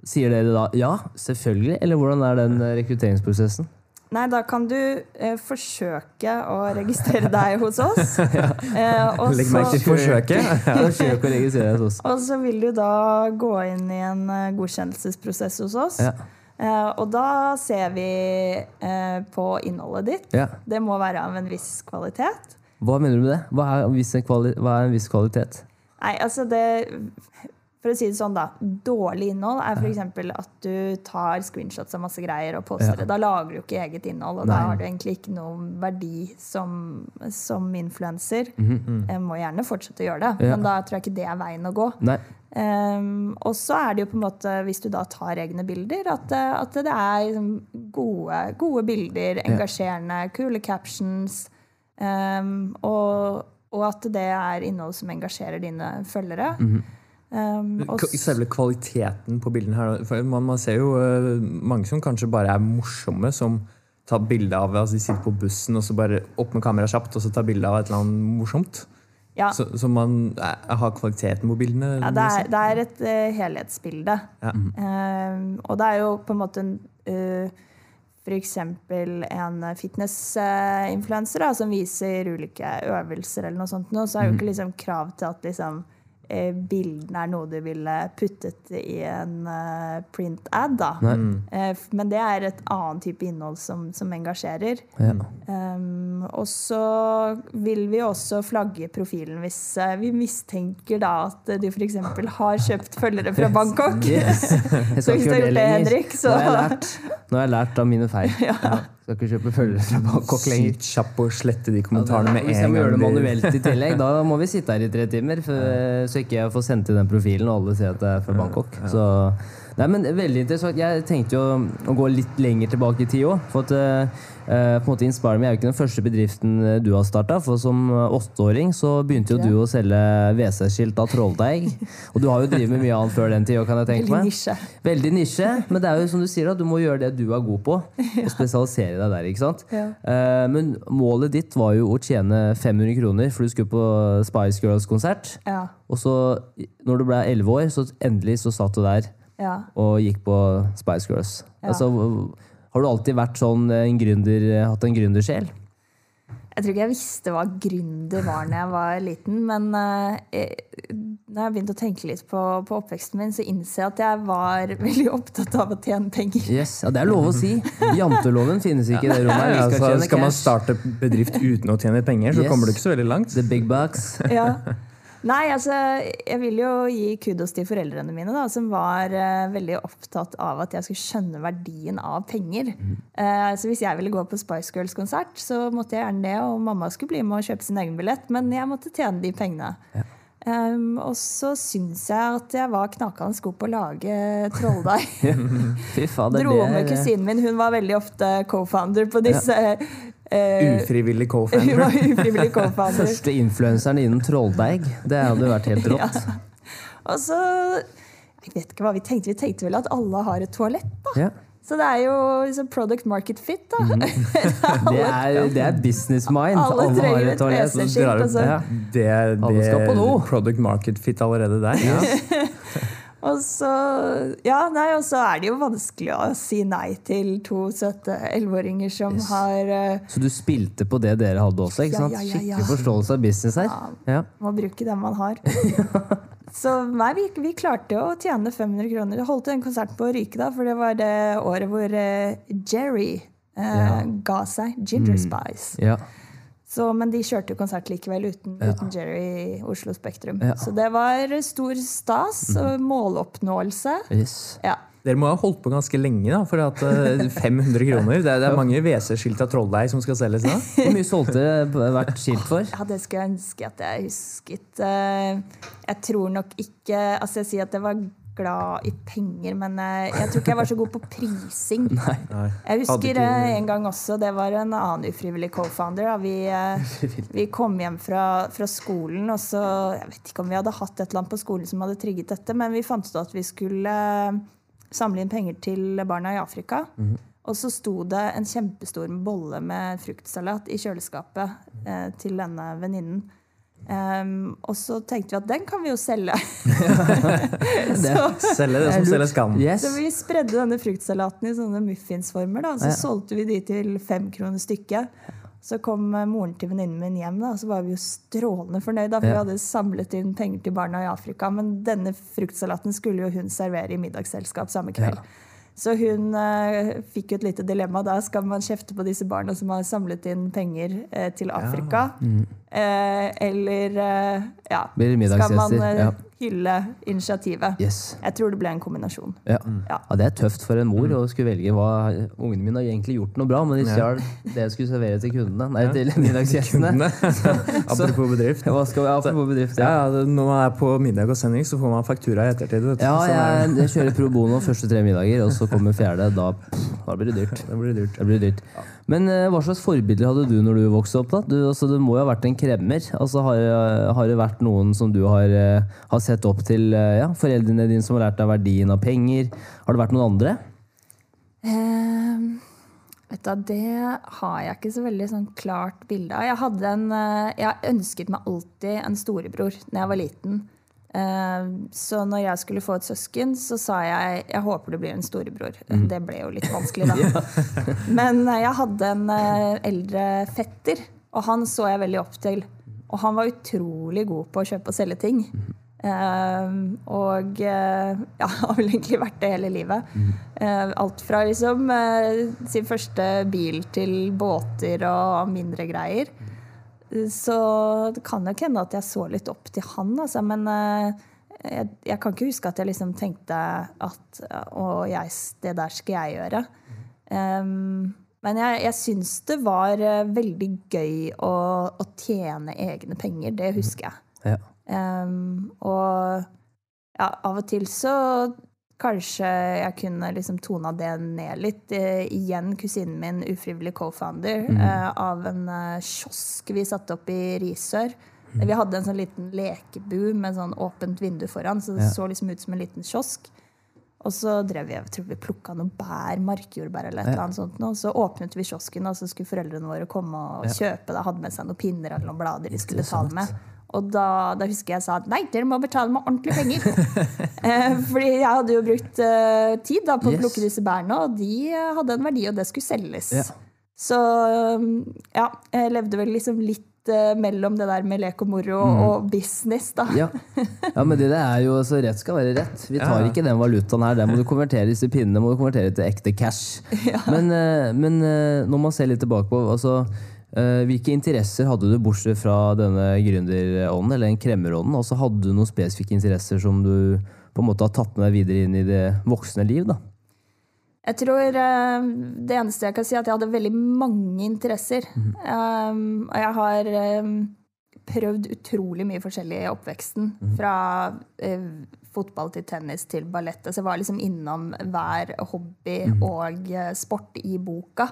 S1: sier dere da ja, selvfølgelig? Eller hvordan er den eh, rekrutteringsprosessen?
S2: Nei, da kan du eh, forsøke å registrere deg hos oss. [laughs] eh, og,
S3: Legg merke til
S2: så,
S3: forsøket. [laughs]
S1: Forsøk å registrere deg hos oss.
S2: og så vil du da gå inn i en eh, godkjennelsesprosess hos oss.
S1: Ja.
S2: Eh, og da ser vi eh, på innholdet ditt.
S1: Ja.
S2: Det må være av en viss kvalitet.
S1: Hva mener du med det? Hva er, en viss kvali hva er en viss kvalitet?
S2: Nei, altså det For å si det sånn, da. Dårlig innhold er f.eks. at du tar screenshots av masse greier og poster
S1: Ja.
S2: det. Da lager du ikke eget innhold, og
S1: Nei.
S2: da har du egentlig ikke noen verdi som, som influenser. Jeg må gjerne fortsette å gjøre det.
S1: Ja.
S2: men da tror jeg ikke det er veien å gå.
S1: Nei.
S2: Um, og så er det jo på en måte, hvis du da tar egne bilder, at, at det er liksom gode, gode bilder, engasjerende, kule captions. Um, og, og at det er innhold som engasjerer dine følgere. Um, og
S3: K-
S2: s-
S3: Selve kvaliteten på bildene her for man, man ser jo uh, mange som kanskje bare er morsomme, som tar bilde av altså De sitter på bussen og så bare opp med kameraet kjapt og så tar bilde av et eller annet morsomt.
S2: ja,
S3: Så, så man er, har kvaliteten på bildene.
S2: ja, det, er, det er et uh, helhetsbilde.
S3: Ja.
S2: Um, og det er jo på en måte en uh, F.eks. en fitnessinfluenser som viser ulike øvelser, eller noe sånt, så er jo ikke liksom krav til at liksom, bildene er noe du ville puttet i en eh, print-ad. da. Eh, f- men det er et annet type innhold som, som engasjerer.
S1: Ja.
S2: Um, og så vil vi også flagge profilen hvis eh, vi mistenker da at du f.eks. har kjøpt følgere fra [laughs] Bangkok.
S1: Yes. Yes. [laughs]
S2: Så hvis du har gjort det. Henrik, så
S1: Nå har jeg lært, Nå har jeg lært av mine feil. [laughs] Ja. Skal ikke kjøpe følgere fra Bangkok lenger.
S3: Sykt kjapp og slette de kommentarene med
S1: Hvis jeg må gjøre det manuelt i tillegg, da må vi sitte her i tre timer. For, så ikke jeg får sendt inn den profilen, og alle ser at det er fra Bangkok. Så, nei, men Veldig interessant. Jeg tenkte jo å gå litt lenger tilbake i tid òg. For at eh, på en måte Inspire Me er jo ikke den første bedriften eh, du har starta. For som eh, åtteåring så begynte jo du å selge WC-skilt av trolldeig. [laughs] Og du har jo drevet med mye annet før den tid kan jeg tenke
S2: Veldig nisje.
S1: Veldig nisje, men det er jo som du sier da, du må gjøre det du er god på, [laughs] og spesialisere deg der. ikke sant?
S2: Ja.
S1: Men målet ditt var jo å tjene 500 kroner, for du skulle på Spice Girls-konsert.
S2: Ja,
S1: Og så, når du ble 11 år, så endelig så satt du der
S2: ja.
S1: og gikk på Spice Girls. Altså, har du alltid vært sånn en gründer, hatt en gründersjel?
S2: Jeg tror ikke jeg visste hva gründer var da jeg var liten, men jeg, når jeg begynte å tenke litt på, på oppveksten min, så innser jeg at jeg var [laughs] veldig opptatt av å tjene penger.
S1: Yes, ja, Det er lov å si. Janteloven finnes ikke i det rommet.
S3: Ja,
S1: skal
S3: altså, skal man starte bedrift uten å tjene penger, så
S1: Yes.
S3: kommer du ikke så veldig langt.
S1: The big bucks.
S2: Ja. [laughs] Nei, altså, jeg vil jo gi kudos til foreldrene mine, da, som var uh, veldig opptatt av at jeg skulle skjønne verdien av penger. Eh, så hvis jeg ville gå på Spice Girls-konsert, så måtte jeg gjerne det, og mamma skulle bli med og kjøpe sin egen billett, men jeg måtte tjene de pengene. Um, og så syns jeg at jeg var knakende god på å lage trolldeig. [laughs] Dro med kusinen min. Hun var veldig ofte co-founder på disse Eh,
S3: Ufrivillig co-founder. [laughs]
S2: ufrivillig.
S1: Første influenseren innen trolldeig. Det hadde vært helt rått. [laughs]
S2: Og så Jeg vet ikke hva vi tenkte. Vi tenkte vel at alle har et toalett, da.
S1: Ja.
S2: Så det er jo liksom product market fit, da.
S1: Mm. [laughs] Det er, det er business mind.
S2: Alle
S1: Alle har et
S2: et
S1: toalett.
S2: WC-skilt.
S3: drar
S2: Altså.
S1: Ja.
S3: Det,
S1: Alle skal på do.
S3: product market fit allerede der. Ja.
S2: Og så Ja, nei, og så er det jo vanskelig å si nei til to søte elleveåringer som
S1: Yes.
S2: har uh,
S1: Så du spilte på det dere hadde også? ikke
S2: Ja,
S1: sant?
S2: ja, ja.
S1: Skikkelig forståelse av business her. Ja.
S2: Må bruke den man har. [laughs] Så nei, vi, vi klarte å tjene 500 kroner. Jeg holdt en konsert på ryke, da, for det var det året hvor uh, Jerry eh, ga seg. Ginger Spice.
S1: Ja.
S2: Så, men de kjørte jo konsert likevel uten, uten Jerry i Oslo Spektrum.
S1: Ja.
S2: Så det var stor stas og måloppnåelse.
S1: Yes.
S2: Ja.
S3: Dere må ha holdt på ganske lenge da, for at eh, 500 kroner Det er, det er mange WC-skilt av trolldeig som skal selges da.
S1: Hvor mye solgte hvert skilt for?
S2: Ja, det skulle jeg ønske at jeg husket. Eh, Jeg tror nok ikke Altså, jeg sier at det var glad i penger, men eh, jeg tror ikke jeg var så god på prising. [laughs]
S3: Nei.
S2: Jeg husker eh, en gang også, det var en annen ufrivillig co-founder. Vi, eh, vi kom hjem fra, fra skolen, og så Jeg vet ikke om vi hadde hatt et eller annet på skolen som hadde trigget dette, men vi fant ut at vi skulle samle inn penger til barna i Afrika. Og så sto det en kjempestor bolle med fruktsalat i kjøleskapet eh, til denne venninnen. Em, og så tenkte vi at den kan vi jo selge. [laughs] [laughs] så,
S3: Selge det som selges kan.
S1: Yes.
S2: så vi spredde denne fruktsalaten i sånne muffinsformer. Da. Så
S1: Ja.
S2: solgte vi de til fem kroner stykket. Så kom eh, moren til venninnen min hjem, da, og så var vi jo strålende fornøyd. Da, for
S1: Ja.
S2: vi hadde samlet inn penger til barna i Afrika. Men denne fruktsalaten skulle jo hun servere i middagsselskap samme kveld. Så hun uh, fikk jo et lite dilemma. Da skal man kjefte på disse barna som har samlet inn penger uh, til Afrika. Eller eh, ja,
S1: Blir det
S2: skal man
S1: middagsgjester?
S2: eh,
S1: Ja.
S2: Hylle initiativet?
S1: Yes.
S2: Jeg tror det ble en kombinasjon.
S1: Ja.
S2: Ja.
S1: ja, Det er tøft for en mor å skulle velge hva Ungene mine har egentlig gjort noe bra, men de stjal det jeg skulle servere til kundene. Nei, til [laughs] middagsgjestene. [laughs] [laughs]
S3: Apropos bedrift.
S1: Hva skal vi apropos bedrift?
S3: Ja,
S1: Ja.
S3: ja, når man er på middag og sending, så får man faktura i ettertid. Vet du.
S1: Ja,
S3: Sånn er
S1: jeg, jeg kjører pro bono første tre middager, og så kommer fjerde. Da, da blir det dyrt.
S3: Det blir dyrt.
S1: Det blir dyrt. Men eh, hva slags forbilder hadde du når du vokste opp? da? Du, altså, du må jo ha vært en kremmer. Altså, har, eh, har det vært noen som du har, eh, har sett opp til? eh, ja, Foreldrene dine som har lært deg verdien av penger? Har det vært noen andre?
S2: Ehm, vet du, det har jeg ikke så veldig sånn klart bilde av. Jeg, hadde en, eh, jeg ønsket meg alltid en storebror når jeg var liten. Ehm, så når jeg skulle få et søsken, så sa jeg jeg håper du blir en storebror. Det ble jo litt vanskelig, da. [laughs] [laughs] Men eh, jeg hadde en eh, eldre fetter, og han så jeg veldig opp til. Og han var utrolig god på å kjøpe og selge ting. Uh, og uh, ja, [laughs] har vel egentlig vært det hele livet. Uh, alt fra liksom sin første bil til båter og mindre greier. Så det kan nok hende at jeg så litt opp til han, altså. Men eh, jeg, jeg kan ikke huske at jeg liksom tenkte at Å, jeg, det der skal jeg gjøre. Um, men jeg, jeg syns det var eh, veldig gøy å, å tjene egne penger. Det husker jeg.
S1: Ja.
S2: Um, og ja, av og til så kanskje jeg kunne liksom tona det ned litt. Eh, igjen kusinen min, ufrivillig co-founder eh, av en eh, kiosk vi satte opp i Risør. Vi hadde en sånn liten lekebu med sånn åpent vindu foran, så det
S1: Ja.
S2: så liksom ut som en liten kiosk. Og så drev vi, jeg tror vi plukka noen bær, markjordbær eller et eller annet sånt. nå. Så åpnet vi kiosken, og så skulle foreldrene våre komme og kjøpe. Da hadde med seg noen pinner eller noen blader de skulle ta med. Og da, da husker jeg sa at nei, dere må betale meg ordentlige penger. [laughs] eh, fordi jeg hadde jo brukt eh, tid da, på å plukke disse bærene, og de eh, hadde en verdi, og det skulle selges.
S1: Ja.
S2: Så um, ja, jeg levde vel liksom litt eh, mellom det der med lek og moro og business, da.
S1: Ja. ja, men det er jo altså, Rett skal være rett. Vi tar
S3: Ja.
S1: ikke den valutaen her. Den må du konvertere disse pinnene må du konvertere til ekte cash. [laughs] Men, eh, men eh, når man ser litt tilbake på altså, Hvilke interesser hadde du bortsett fra denne gründerånden, eller den kremmerånden? Altså, hadde du noen spesifikke interesser som du på en måte har tatt med deg videre inn i det voksne liv? da?
S2: Jeg tror eh, Det eneste jeg kan si, er at jeg hadde veldig mange interesser. Um, og jeg har um, prøvd utrolig mye forskjellig i oppveksten. Fra eh, fotball til tennis til ballett. Så jeg var liksom innom hver hobby og eh, sport i boka.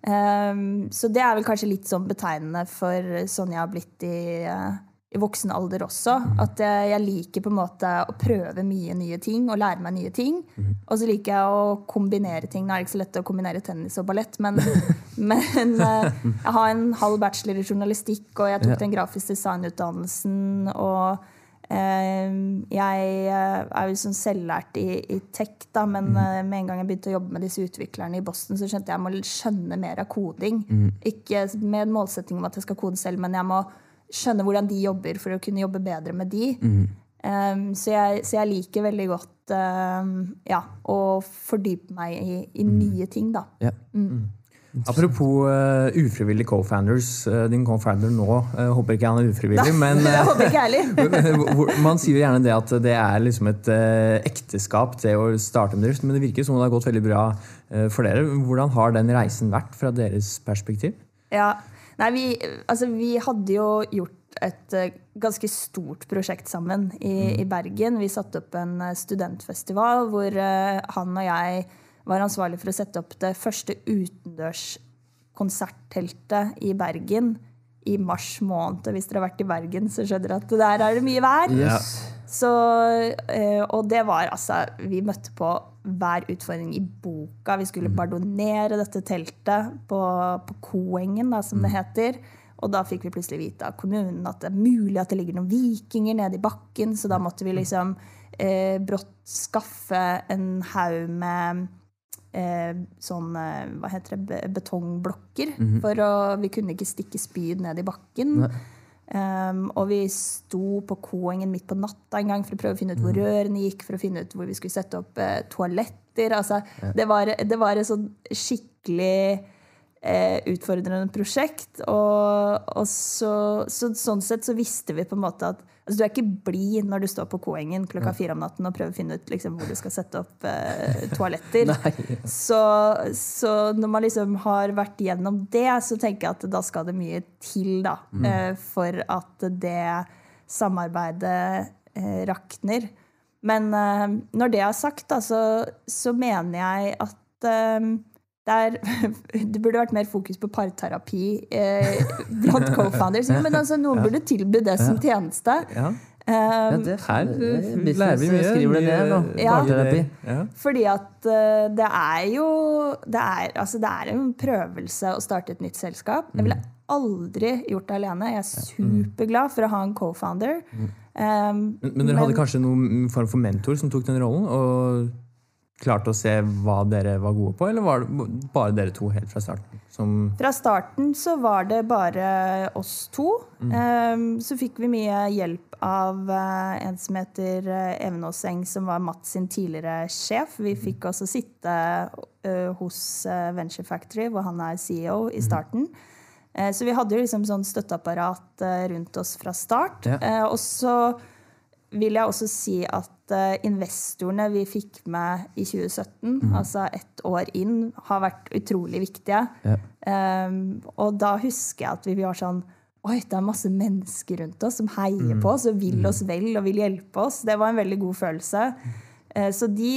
S2: Um, så det er vel kanskje litt sånn betegnende for sånn jeg har blitt i, uh, i voksen alder også. At jeg, liker på en måte å prøve mye nye ting og lære meg nye ting. Og så liker jeg å kombinere ting. Nå er det ikke så lett å kombinere tennis og ballett, men, [laughs] men uh, jeg har en halv bachelor i journalistikk, og jeg tok den grafisk designutdannelsen. og Ehm, jeg eh, er jo sånn selvlært i, i tech, da, men mm. Eh, med en gang jeg begynte å jobbe med disse utviklerne i Boston, så skjønte jeg at jeg må skjønne mer av koding. Mm. Ikke med målsetting om at jeg skal kode selv, men jeg må skjønne hvordan de jobber for å kunne jobbe bedre med de. Mm. Um, så, jeg, så, jeg, liker veldig godt um, ja, å fordype meg i, i mm. nye ting, da. Ja.
S3: Apropos uh, ufrivillig co-founders. Uh, din co-founder nå uh, håper ikke han er ufrivillig,
S2: da, men [laughs] jeg håper ikke heller.
S3: man sier jo gjerne det at det er liksom et ekteskap til å starte en bedrift, men det virker som det har gått veldig bra for dere. Hvordan har den reisen vært fra deres perspektiv?
S2: Ja, Nei, vi, altså, vi hadde jo gjort et ganske stort prosjekt sammen i, mm. i Bergen. Vi satte opp en studentfestival hvor han og jeg var ansvarlig for å sette opp det første utendørskonsertteltet i Bergen i mars måned. Hvis dere har vært i Bergen, så skjønner dere at der er det mye vær. Yes. Så, eh, og det var altså Vi møtte på hver utfordring i boka. Vi skulle mm. bardonere dette teltet på, på Koengen, da, som det mm. heter. Og da fikk vi plutselig vite av kommunen at det er mulig at det ligger noen vikinger nede i bakken. Så da måtte vi liksom eh, brått skaffe en haug med eh, sånn eh, hva heter det, betongblokker. Mm -hmm. For å, vi kunne ikke stikke spyd ned i bakken. Um, og vi sto på Koengen midt på natta en gang for å prøve å finne ut hvor mhm. rørene gikk, for å finne ut hvor vi skulle sette opp eh, toaletter. Altså, ja. det, var, det var et sånn skikkelig eh, utfordrende prosjekt. Og, og så, så, sånn sett så visste vi på en måte at altså, Du er ikke blid når du står på Koengen klokka fire om natten og prøver å finne ut liksom, hvor du skal sette opp eh, toaletter. [laughs] så, så, når man liksom har vært gjennom det, så tenker jeg at da skal det mye til da, mm. eh, for at det samarbeidet eh, rakner. Men eh, når det er sagt, da, så, så mener jeg at der, [laughs] det burde vært mer fokus på parterapi eh, blant co-founders. Men altså, noen burde tilby det som tjeneste. Ja.
S3: Um, ja, her lærer vi mye.
S1: Skriver det ned.
S2: Ja, ja. Fordi at uh, det er jo det er, altså, det er, en prøvelse å starte et nytt selskap. Jeg ville mm. aldri gjort det alene. Jeg er superglad for å ha en co-founder. Um,
S3: men, men, dere hadde kanskje noen form for mentor som tok den rollen? og klarte å se hva dere var gode på, eller var det bare dere to helt fra starten?
S2: fra starten så var det bare oss to. Mm. Um, så fikk vi mye hjelp av uh, en som heter Evenåseng, Even som var Mats sin tidligere sjef. Vi mm. fikk også sitte uh, hos Venture Factory, hvor han er CEO, i mm. starten. Mm. så vi hadde jo liksom sånn støtteapparat rundt oss fra start. Ja. og så vil jeg også si at uh, investorene vi fikk med i 2017, mm. altså ett år inn, har vært utrolig viktige. Ja. Um, og da husker jeg at vi var sånn Oi, det er masse mennesker rundt oss som heier mm. på oss og vil oss vel og vil hjelpe oss. Det var en veldig god følelse. Uh, så de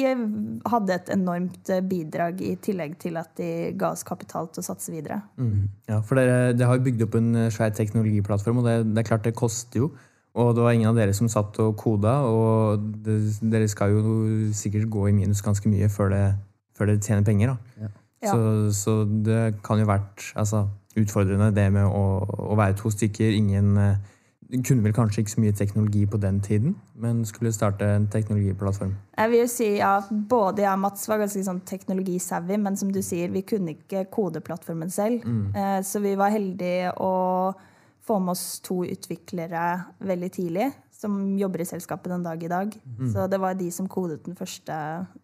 S2: hadde et enormt eh, bidrag, i tillegg til at de ga oss kapital til å satse videre.
S3: Mm. Ja, for dere, dere, har bygd opp en svær teknologiplattform, og det, det er klart det koster jo. Og det var ingen av dere som satt og koda, og det, dere skal jo sikkert gå i minus ganske mye før, det, før det tjener penger. Ja. Så, så, det kan jo vært altså, utfordrende, det med å, å, være to stykker. Ingen eh, kunne vel kanskje ikke så mye teknologi på den tiden, men skulle starte en teknologiplattform.
S2: Jeg vil jo si at Både jeg og Mats var ganske sånn teknologisavvy, men som du sier, vi kunne ikke kodeplattformen selv. Mm. Eh, så vi var heldige å få med oss to utviklere veldig tidlig, som jobber i selskapet den dag i dag. Mm. Så det var de som kodet den første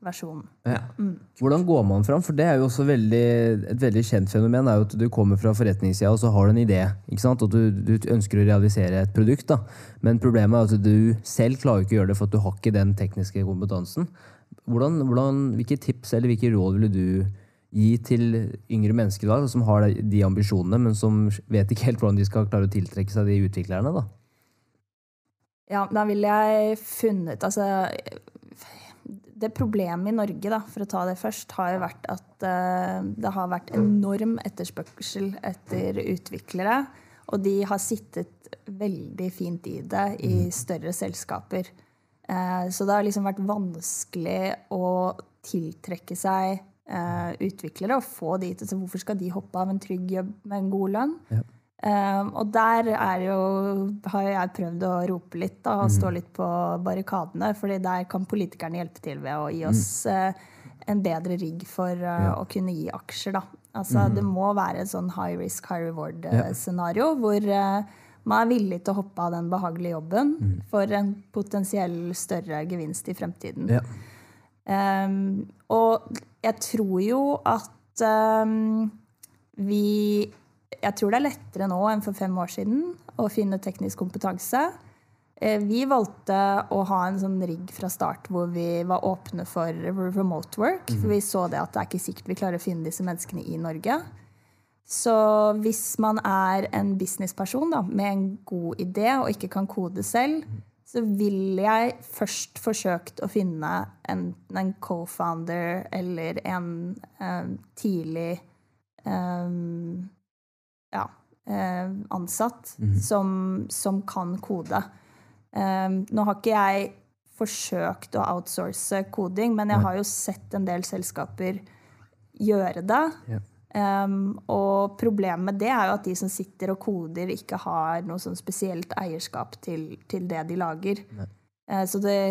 S2: versjonen. Ja.
S1: Mm. Hvordan går man fram? For det er jo også veldig, et veldig kjent fenomen. er jo at Du kommer fra forretningssida og så har du en idé. ikke sant? Og du, du ønsker å realisere et produkt. da. Men problemet er at du selv klarer ikke å gjøre det, for at du har ikke den tekniske kompetansen. Hvordan, hvordan, hvilke tips eller hvilke råd ville du gi til yngre mennesker da, som har de ambisjonene, men som vet ikke helt hvordan de skal klare å tiltrekke seg de utviklerne? da?
S2: Ja, da ville jeg funnet Altså det problemet i Norge, da, for å ta det først, har jo vært at uh, det har vært enorm etterspørsel etter utviklere. Og de har sittet veldig fint i det i mm. større selskaper. Uh, så det har liksom vært vanskelig å tiltrekke seg uh, utviklere og få de til Så hvorfor skal de hoppe av en trygg jobb med en god lønn? Ja. Um, og der jo, har jeg prøvd å rope litt da, og mm. stå litt på barrikadene. fordi der kan politikerne hjelpe til ved å gi oss uh, en bedre rigg for uh, ja. å kunne gi aksjer. Da. Altså, mm. Det må være et sånn high risk, high reward-scenario ja. hvor man er villig til å hoppe av den behagelige jobben mm. for en potensiell større gevinst i fremtiden. Ja. Um, og jeg tror jo at um, vi jeg tror det er lettere nå enn for fem år siden å finne teknisk kompetanse. Eh, vi valgte å ha en sånn rigg fra start hvor vi var åpne for remote work. For vi så det at det er ikke sikkert vi klarer å finne disse menneskene i Norge. Så hvis man er en businessperson da, med en god idé og ikke kan kode selv, så vil jeg først forsøkt å finne enten en co-founder eller en um, tidlig um, ja, eh, ansatt mm som, som, kan kode. Um, nå har ikke jeg forsøkt å outsource koding, men jeg har jo sett en del selskaper gjøre det. Yeah. Um, og problemet med det er jo at de som sitter og koder, ikke har noe sånn spesielt eierskap til, til det de lager. Uh, så det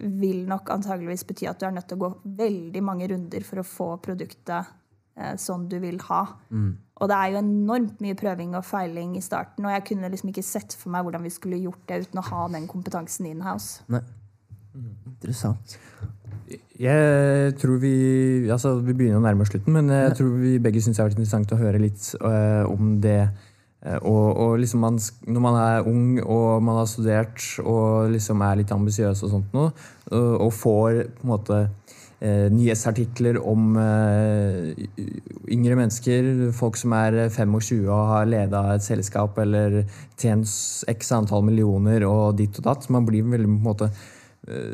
S2: vil nok antageligvis bety at du er nødt til å gå veldig mange runder for å få produktet uh, sånn du vil ha. Mm. Og det er jo enormt mye prøving og feiling i starten. Og jeg kunne liksom ikke sett for meg hvordan vi skulle gjort det uten å ha den kompetansen in house. Nei.
S1: Interessant.
S3: Jeg tror vi altså Vi begynner å nærme oss slutten, men jeg tror vi begge syns det har vært interessant å høre litt uh, om det. Uh, og, og liksom man, når man er ung og man har studert og liksom er litt ambisiøs og sånt noe, uh, og får på en måte eh, nyhetsartikler om yngre mennesker, folk som er 25 og har leda et selskap eller tjent x antall millioner og ditt og datt. Man blir veldig på en måte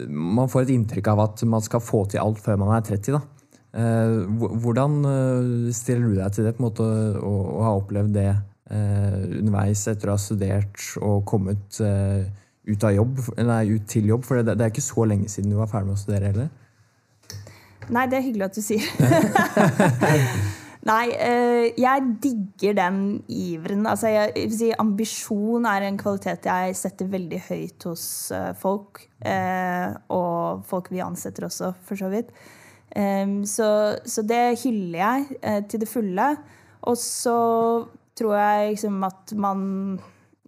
S3: Man får et inntrykk av at man skal få til alt før man er 30. da. Eh, hvordan eh, stiller du deg til det på en måte, å, ha opplevd det eh, underveis etter å ha studert og kommet ut, av jobb, nei, ut til jobb? For det, det er ikke så lenge siden du var ferdig med å studere heller?
S2: Nei, det er hyggelig at du sier. [laughs] [laughs] Nei, eh, jeg digger den iveren. Altså, jeg, si, ambisjon er en kvalitet jeg setter veldig høyt hos eh, folk. Eh, og folk vi ansetter også, for så vidt. Så, så det hyller jeg til det fulle. Og så tror jeg liksom at man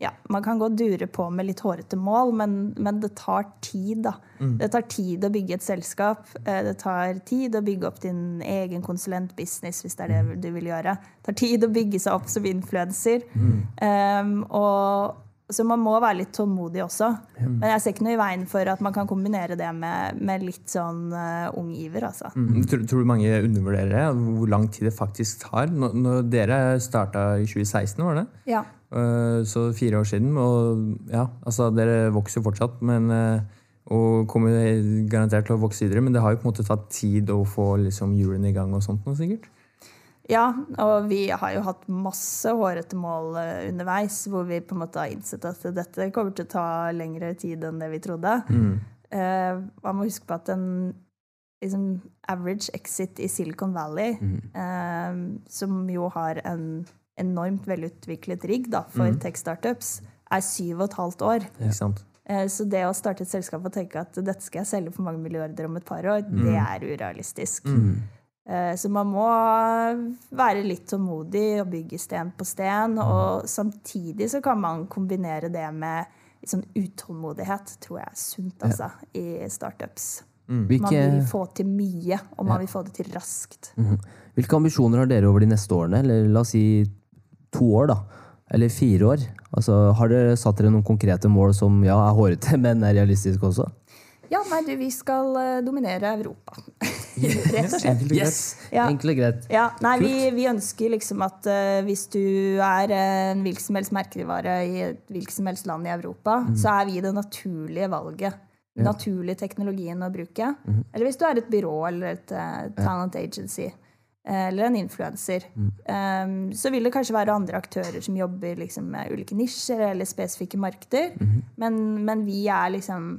S2: ja, man kan godt dure på med litt hårete mål, men, men det tar tid. da. Mm. Det tar tid å bygge et selskap. Eh, det tar tid å bygge opp din egen konsulentbusiness, hvis det er det mm. du vil gjøre. Det tar tid å bygge seg opp som influenser. Mm. Um, og så man må være litt tålmodig også. Men jeg ser ikke noe i veien for at man kan kombinere det med, med litt sånn uh, ung iver. Altså.
S3: Mm. Tror, tror, du mange undervurderer det? Hvor lang tid det faktisk tar? Når, når dere starta i 2016, var det?
S2: Ja.
S3: Uh, så fire år siden. Og ja, altså dere vokser fortsatt. Men, uh, og kommer garantert til å vokse videre. Men det har jo på en måte tatt tid å få liksom, hjulene i gang og sånt nå, sikkert?
S2: Ja, og vi har jo hatt masse hårete mål eh, underveis hvor vi på en måte har innsett at dette kommer til å ta lengre tid enn det vi trodde. Mm. Uh, man må huske på at en liksom, average exit i Silicon Valley, mm. uh, som jo har en enormt velutviklet rigg da, for mm. tech-startups, er syv og et halvt år.
S3: Ja.
S2: Så det å starte et selskap og tenke at dette skal jeg selge for mange milliarder om et par år, mm. det er urealistisk. Mm. Eh, så man må være litt tålmodig og bygge sten på sten. Og samtidig så kan man kombinere det med sånn utålmodighet, tror jeg er sunt, altså, i startups. Mm. Man vil få til mye, og man vil få det til raskt. Mm.
S1: Hvilke ambisjoner har dere over de neste årene? Eller la oss si to år, da. Eller fire år. Altså, har dere satt dere noen konkrete mål som ja, er hårete, [laughs] men er realistiske også?
S2: Ja, nei, du, vi skal uh, dominere Europa. [laughs]
S1: Rett og slett. Yes! Ja. Enkelt og greit.
S2: Ja, nei, vi, vi, ønsker liksom at uh, hvis du er en hvilken som helst merkevare i et hvilket som helst land i Europa, mm. så er vi det naturlige valget den naturlige teknologien å bruke. Eller hvis du er et byrå eller et uh, talent agency eh, eller en influenser. Um, så vil det kanskje være andre aktører som jobber liksom, med ulike nisjer eller spesifikke markeder. Men, men, vi er liksom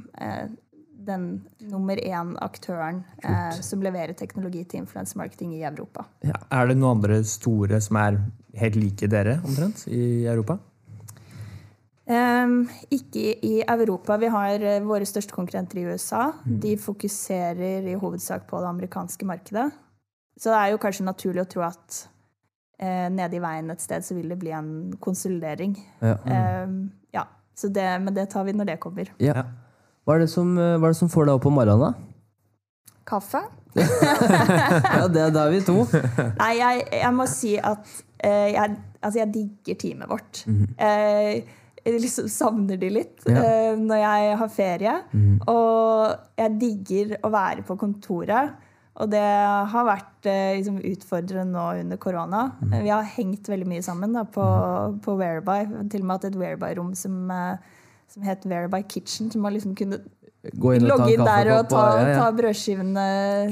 S2: den nummer én aktøren eh, som leverer teknologi til influensemarketing i Europa.
S3: Ja. Er det noen andre store som er helt like dere omtrent i Europa?
S2: Um, ikke i Europa. Vi har uh, våre største konkurrenter i USA. Mm. De fokuserer i hovedsak på det amerikanske markedet. Så det er jo kanskje naturlig å tro at uh, nede i veien et sted så vil det bli en konsolidering. Ja. Um, ja. Det, men det tar vi når det kommer.
S1: Ja. Hva, er det som, eh, er det som får deg opp om morgenen, da?
S2: Kaffe. [laughs]
S1: ja, det, da er vi to.
S2: Nei, jeg, jeg må si at uh, jeg, altså jeg digger teamet vårt. Mm. Uh, jeg liksom savner de litt ja. uh, når jeg har ferie. Mm. Og jeg digger å være på kontoret. Og det har vært uh, liksom utfordrende nå under korona. Mm. Vi har hengt veldig mye sammen da, på, mm. på Whereby. Til og med hatt et Whereby-rom som, uh, som het Verify Kitchen. Som man liksom kunne inn logge inn der og ta, ja, ja. ta brødskivene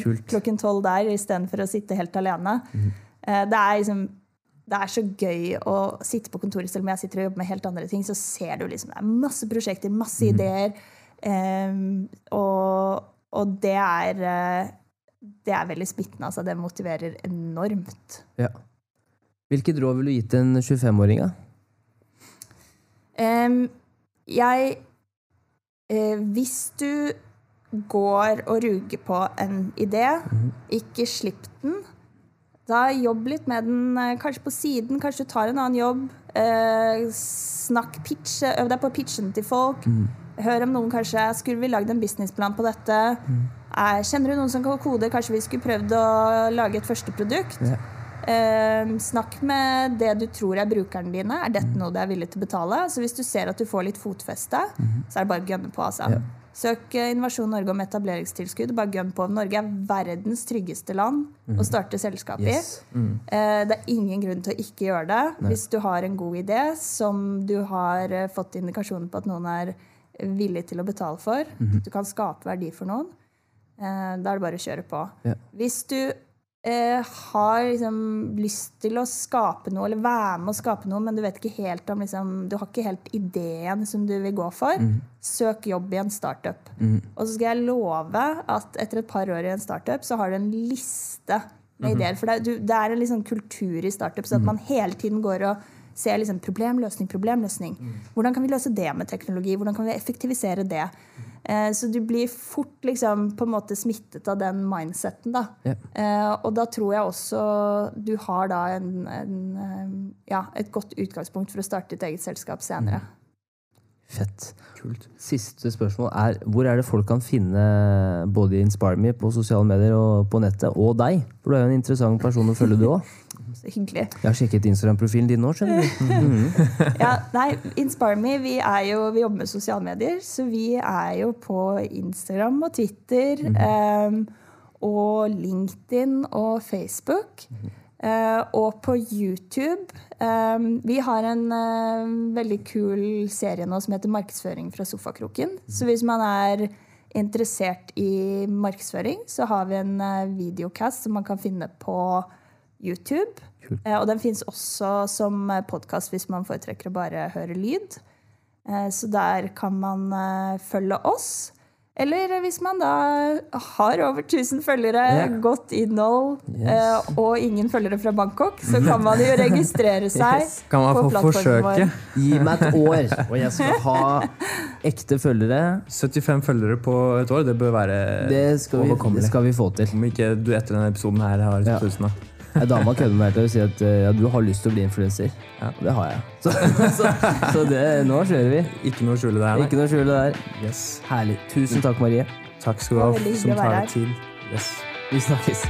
S2: Kult. klokken tolv der istedenfor å sitte helt alene. Mm. det er liksom det er så gøy å sitte på kontoret selv om jeg sitter og jobber med helt andre ting. Så ser du liksom det er masse prosjekter, masse mm. ideer. Um, og, og, det er eh, det er veldig smittende. Altså. Det motiverer enormt.
S1: Ja. Hvilket råd ville du gitt en 25-åring?
S2: Um, jeg eh, Hvis du går og ruger på en idé, mm. ikke slipp den. Da Jobb litt med den eh, kanskje på siden, kanskje du tar en annen jobb. Eh, snakk pitch, Øv deg på pitchen til folk. Mm. Hør om noen kanskje Skulle vi lagd en businessplan på dette? Mm. Eh, kjenner du noen som kan kode? Kanskje vi skulle prøvd å lage et første produkt? Yeah. Eh, snakk med det du tror er brukerne dine. Er dette mm. noe du er villig til å betale? Så hvis du ser at du får litt fotfeste, mm. så er det bare å gønne på. altså. Ja. Søk eh, Innovasjon Norge om etableringstilskudd. Bare gønn på. Norge er verdens tryggeste land mm. å starte selskap i. Yes. Mm. Eh, det er ingen grunn til å ikke gjøre det. Nei. Hvis du har en god idé som du har eh, fått indikasjoner på at noen er villig til å betale for, mm. du kan skape verdi for noen, da er det bare å kjøre på. Ja. Hvis du eh, har liksom lyst til å skape noe, eller være med å skape noe, men du vet ikke helt om liksom, Du har ikke helt ideen som du vil gå for. Mm. Søk jobb i en startup. Mm. Og så skal jeg love at etter et par år i en startup, så har du en liste med mm. ideer. For det, du, det er en liksom kultur i startup, så at mhm. man hele tiden går og ser liksom problemløsning, problemløsning. Mhm. Hvordan kan vi løse det med teknologi? Hvordan kan vi effektivisere det? Eh, så du blir fort liksom, på en måte smittet av den mindseten. Da. Ja. Eh, og da tror jeg også du har da en, en, eh, ja, et godt utgangspunkt for å starte ditt eget selskap senere. Mm.
S1: Fett. Kult. Siste spørsmål er hvor er det folk kan finne både InspireMe på sosiale medier og på nettet, og deg? For du er jo en interessant person å følge, du òg. [laughs]
S2: Hyggelig.
S1: Jeg har sjekket Instagram-profilen din nå, skjønner du. [laughs] Mm.
S2: ja, nei, InspireMe, vi, vi jobber med sosiale medier, så vi er jo på Instagram og Twitter mm. um, og LinkedIn og Facebook. Mm. Uh, og på YouTube um, Vi har en uh, veldig kul serie nå som heter 'Markedsføring fra sofakroken'. Mm. Så hvis man er interessert i markedsføring, så har vi en videocast som man kan finne på YouTube. og den fins også som podkast hvis man foretrekker å bare høre lyd. så der kan man følge oss. Eller hvis man da har over 1000 følgere, yeah. godt innhold yes. Eh, og ingen følgere fra Bangkok, så kan man jo registrere [laughs] seg yes.
S3: kan man
S2: på
S3: plattformen vår.
S1: Gi meg et år, og jeg skal ha ekte følgere.
S3: 75 følgere på et år, det bør være
S1: det skal vi, det skal vi få til.
S3: Om ikke du etter denne episoden her har 1000, da.
S1: Ei dame kødder med meg til å si at ja, du har lyst til å bli influenser. Ja. Det har jeg. [laughs] Så, så, så det, nå kjører vi.
S3: Ikke noe å skjule der.
S1: Ikke noe skjule der. Yes. Herlig. Tusen takk, Marie.
S3: Takk skal du ha som tar deg tid. Yes.
S1: Vi snakkes.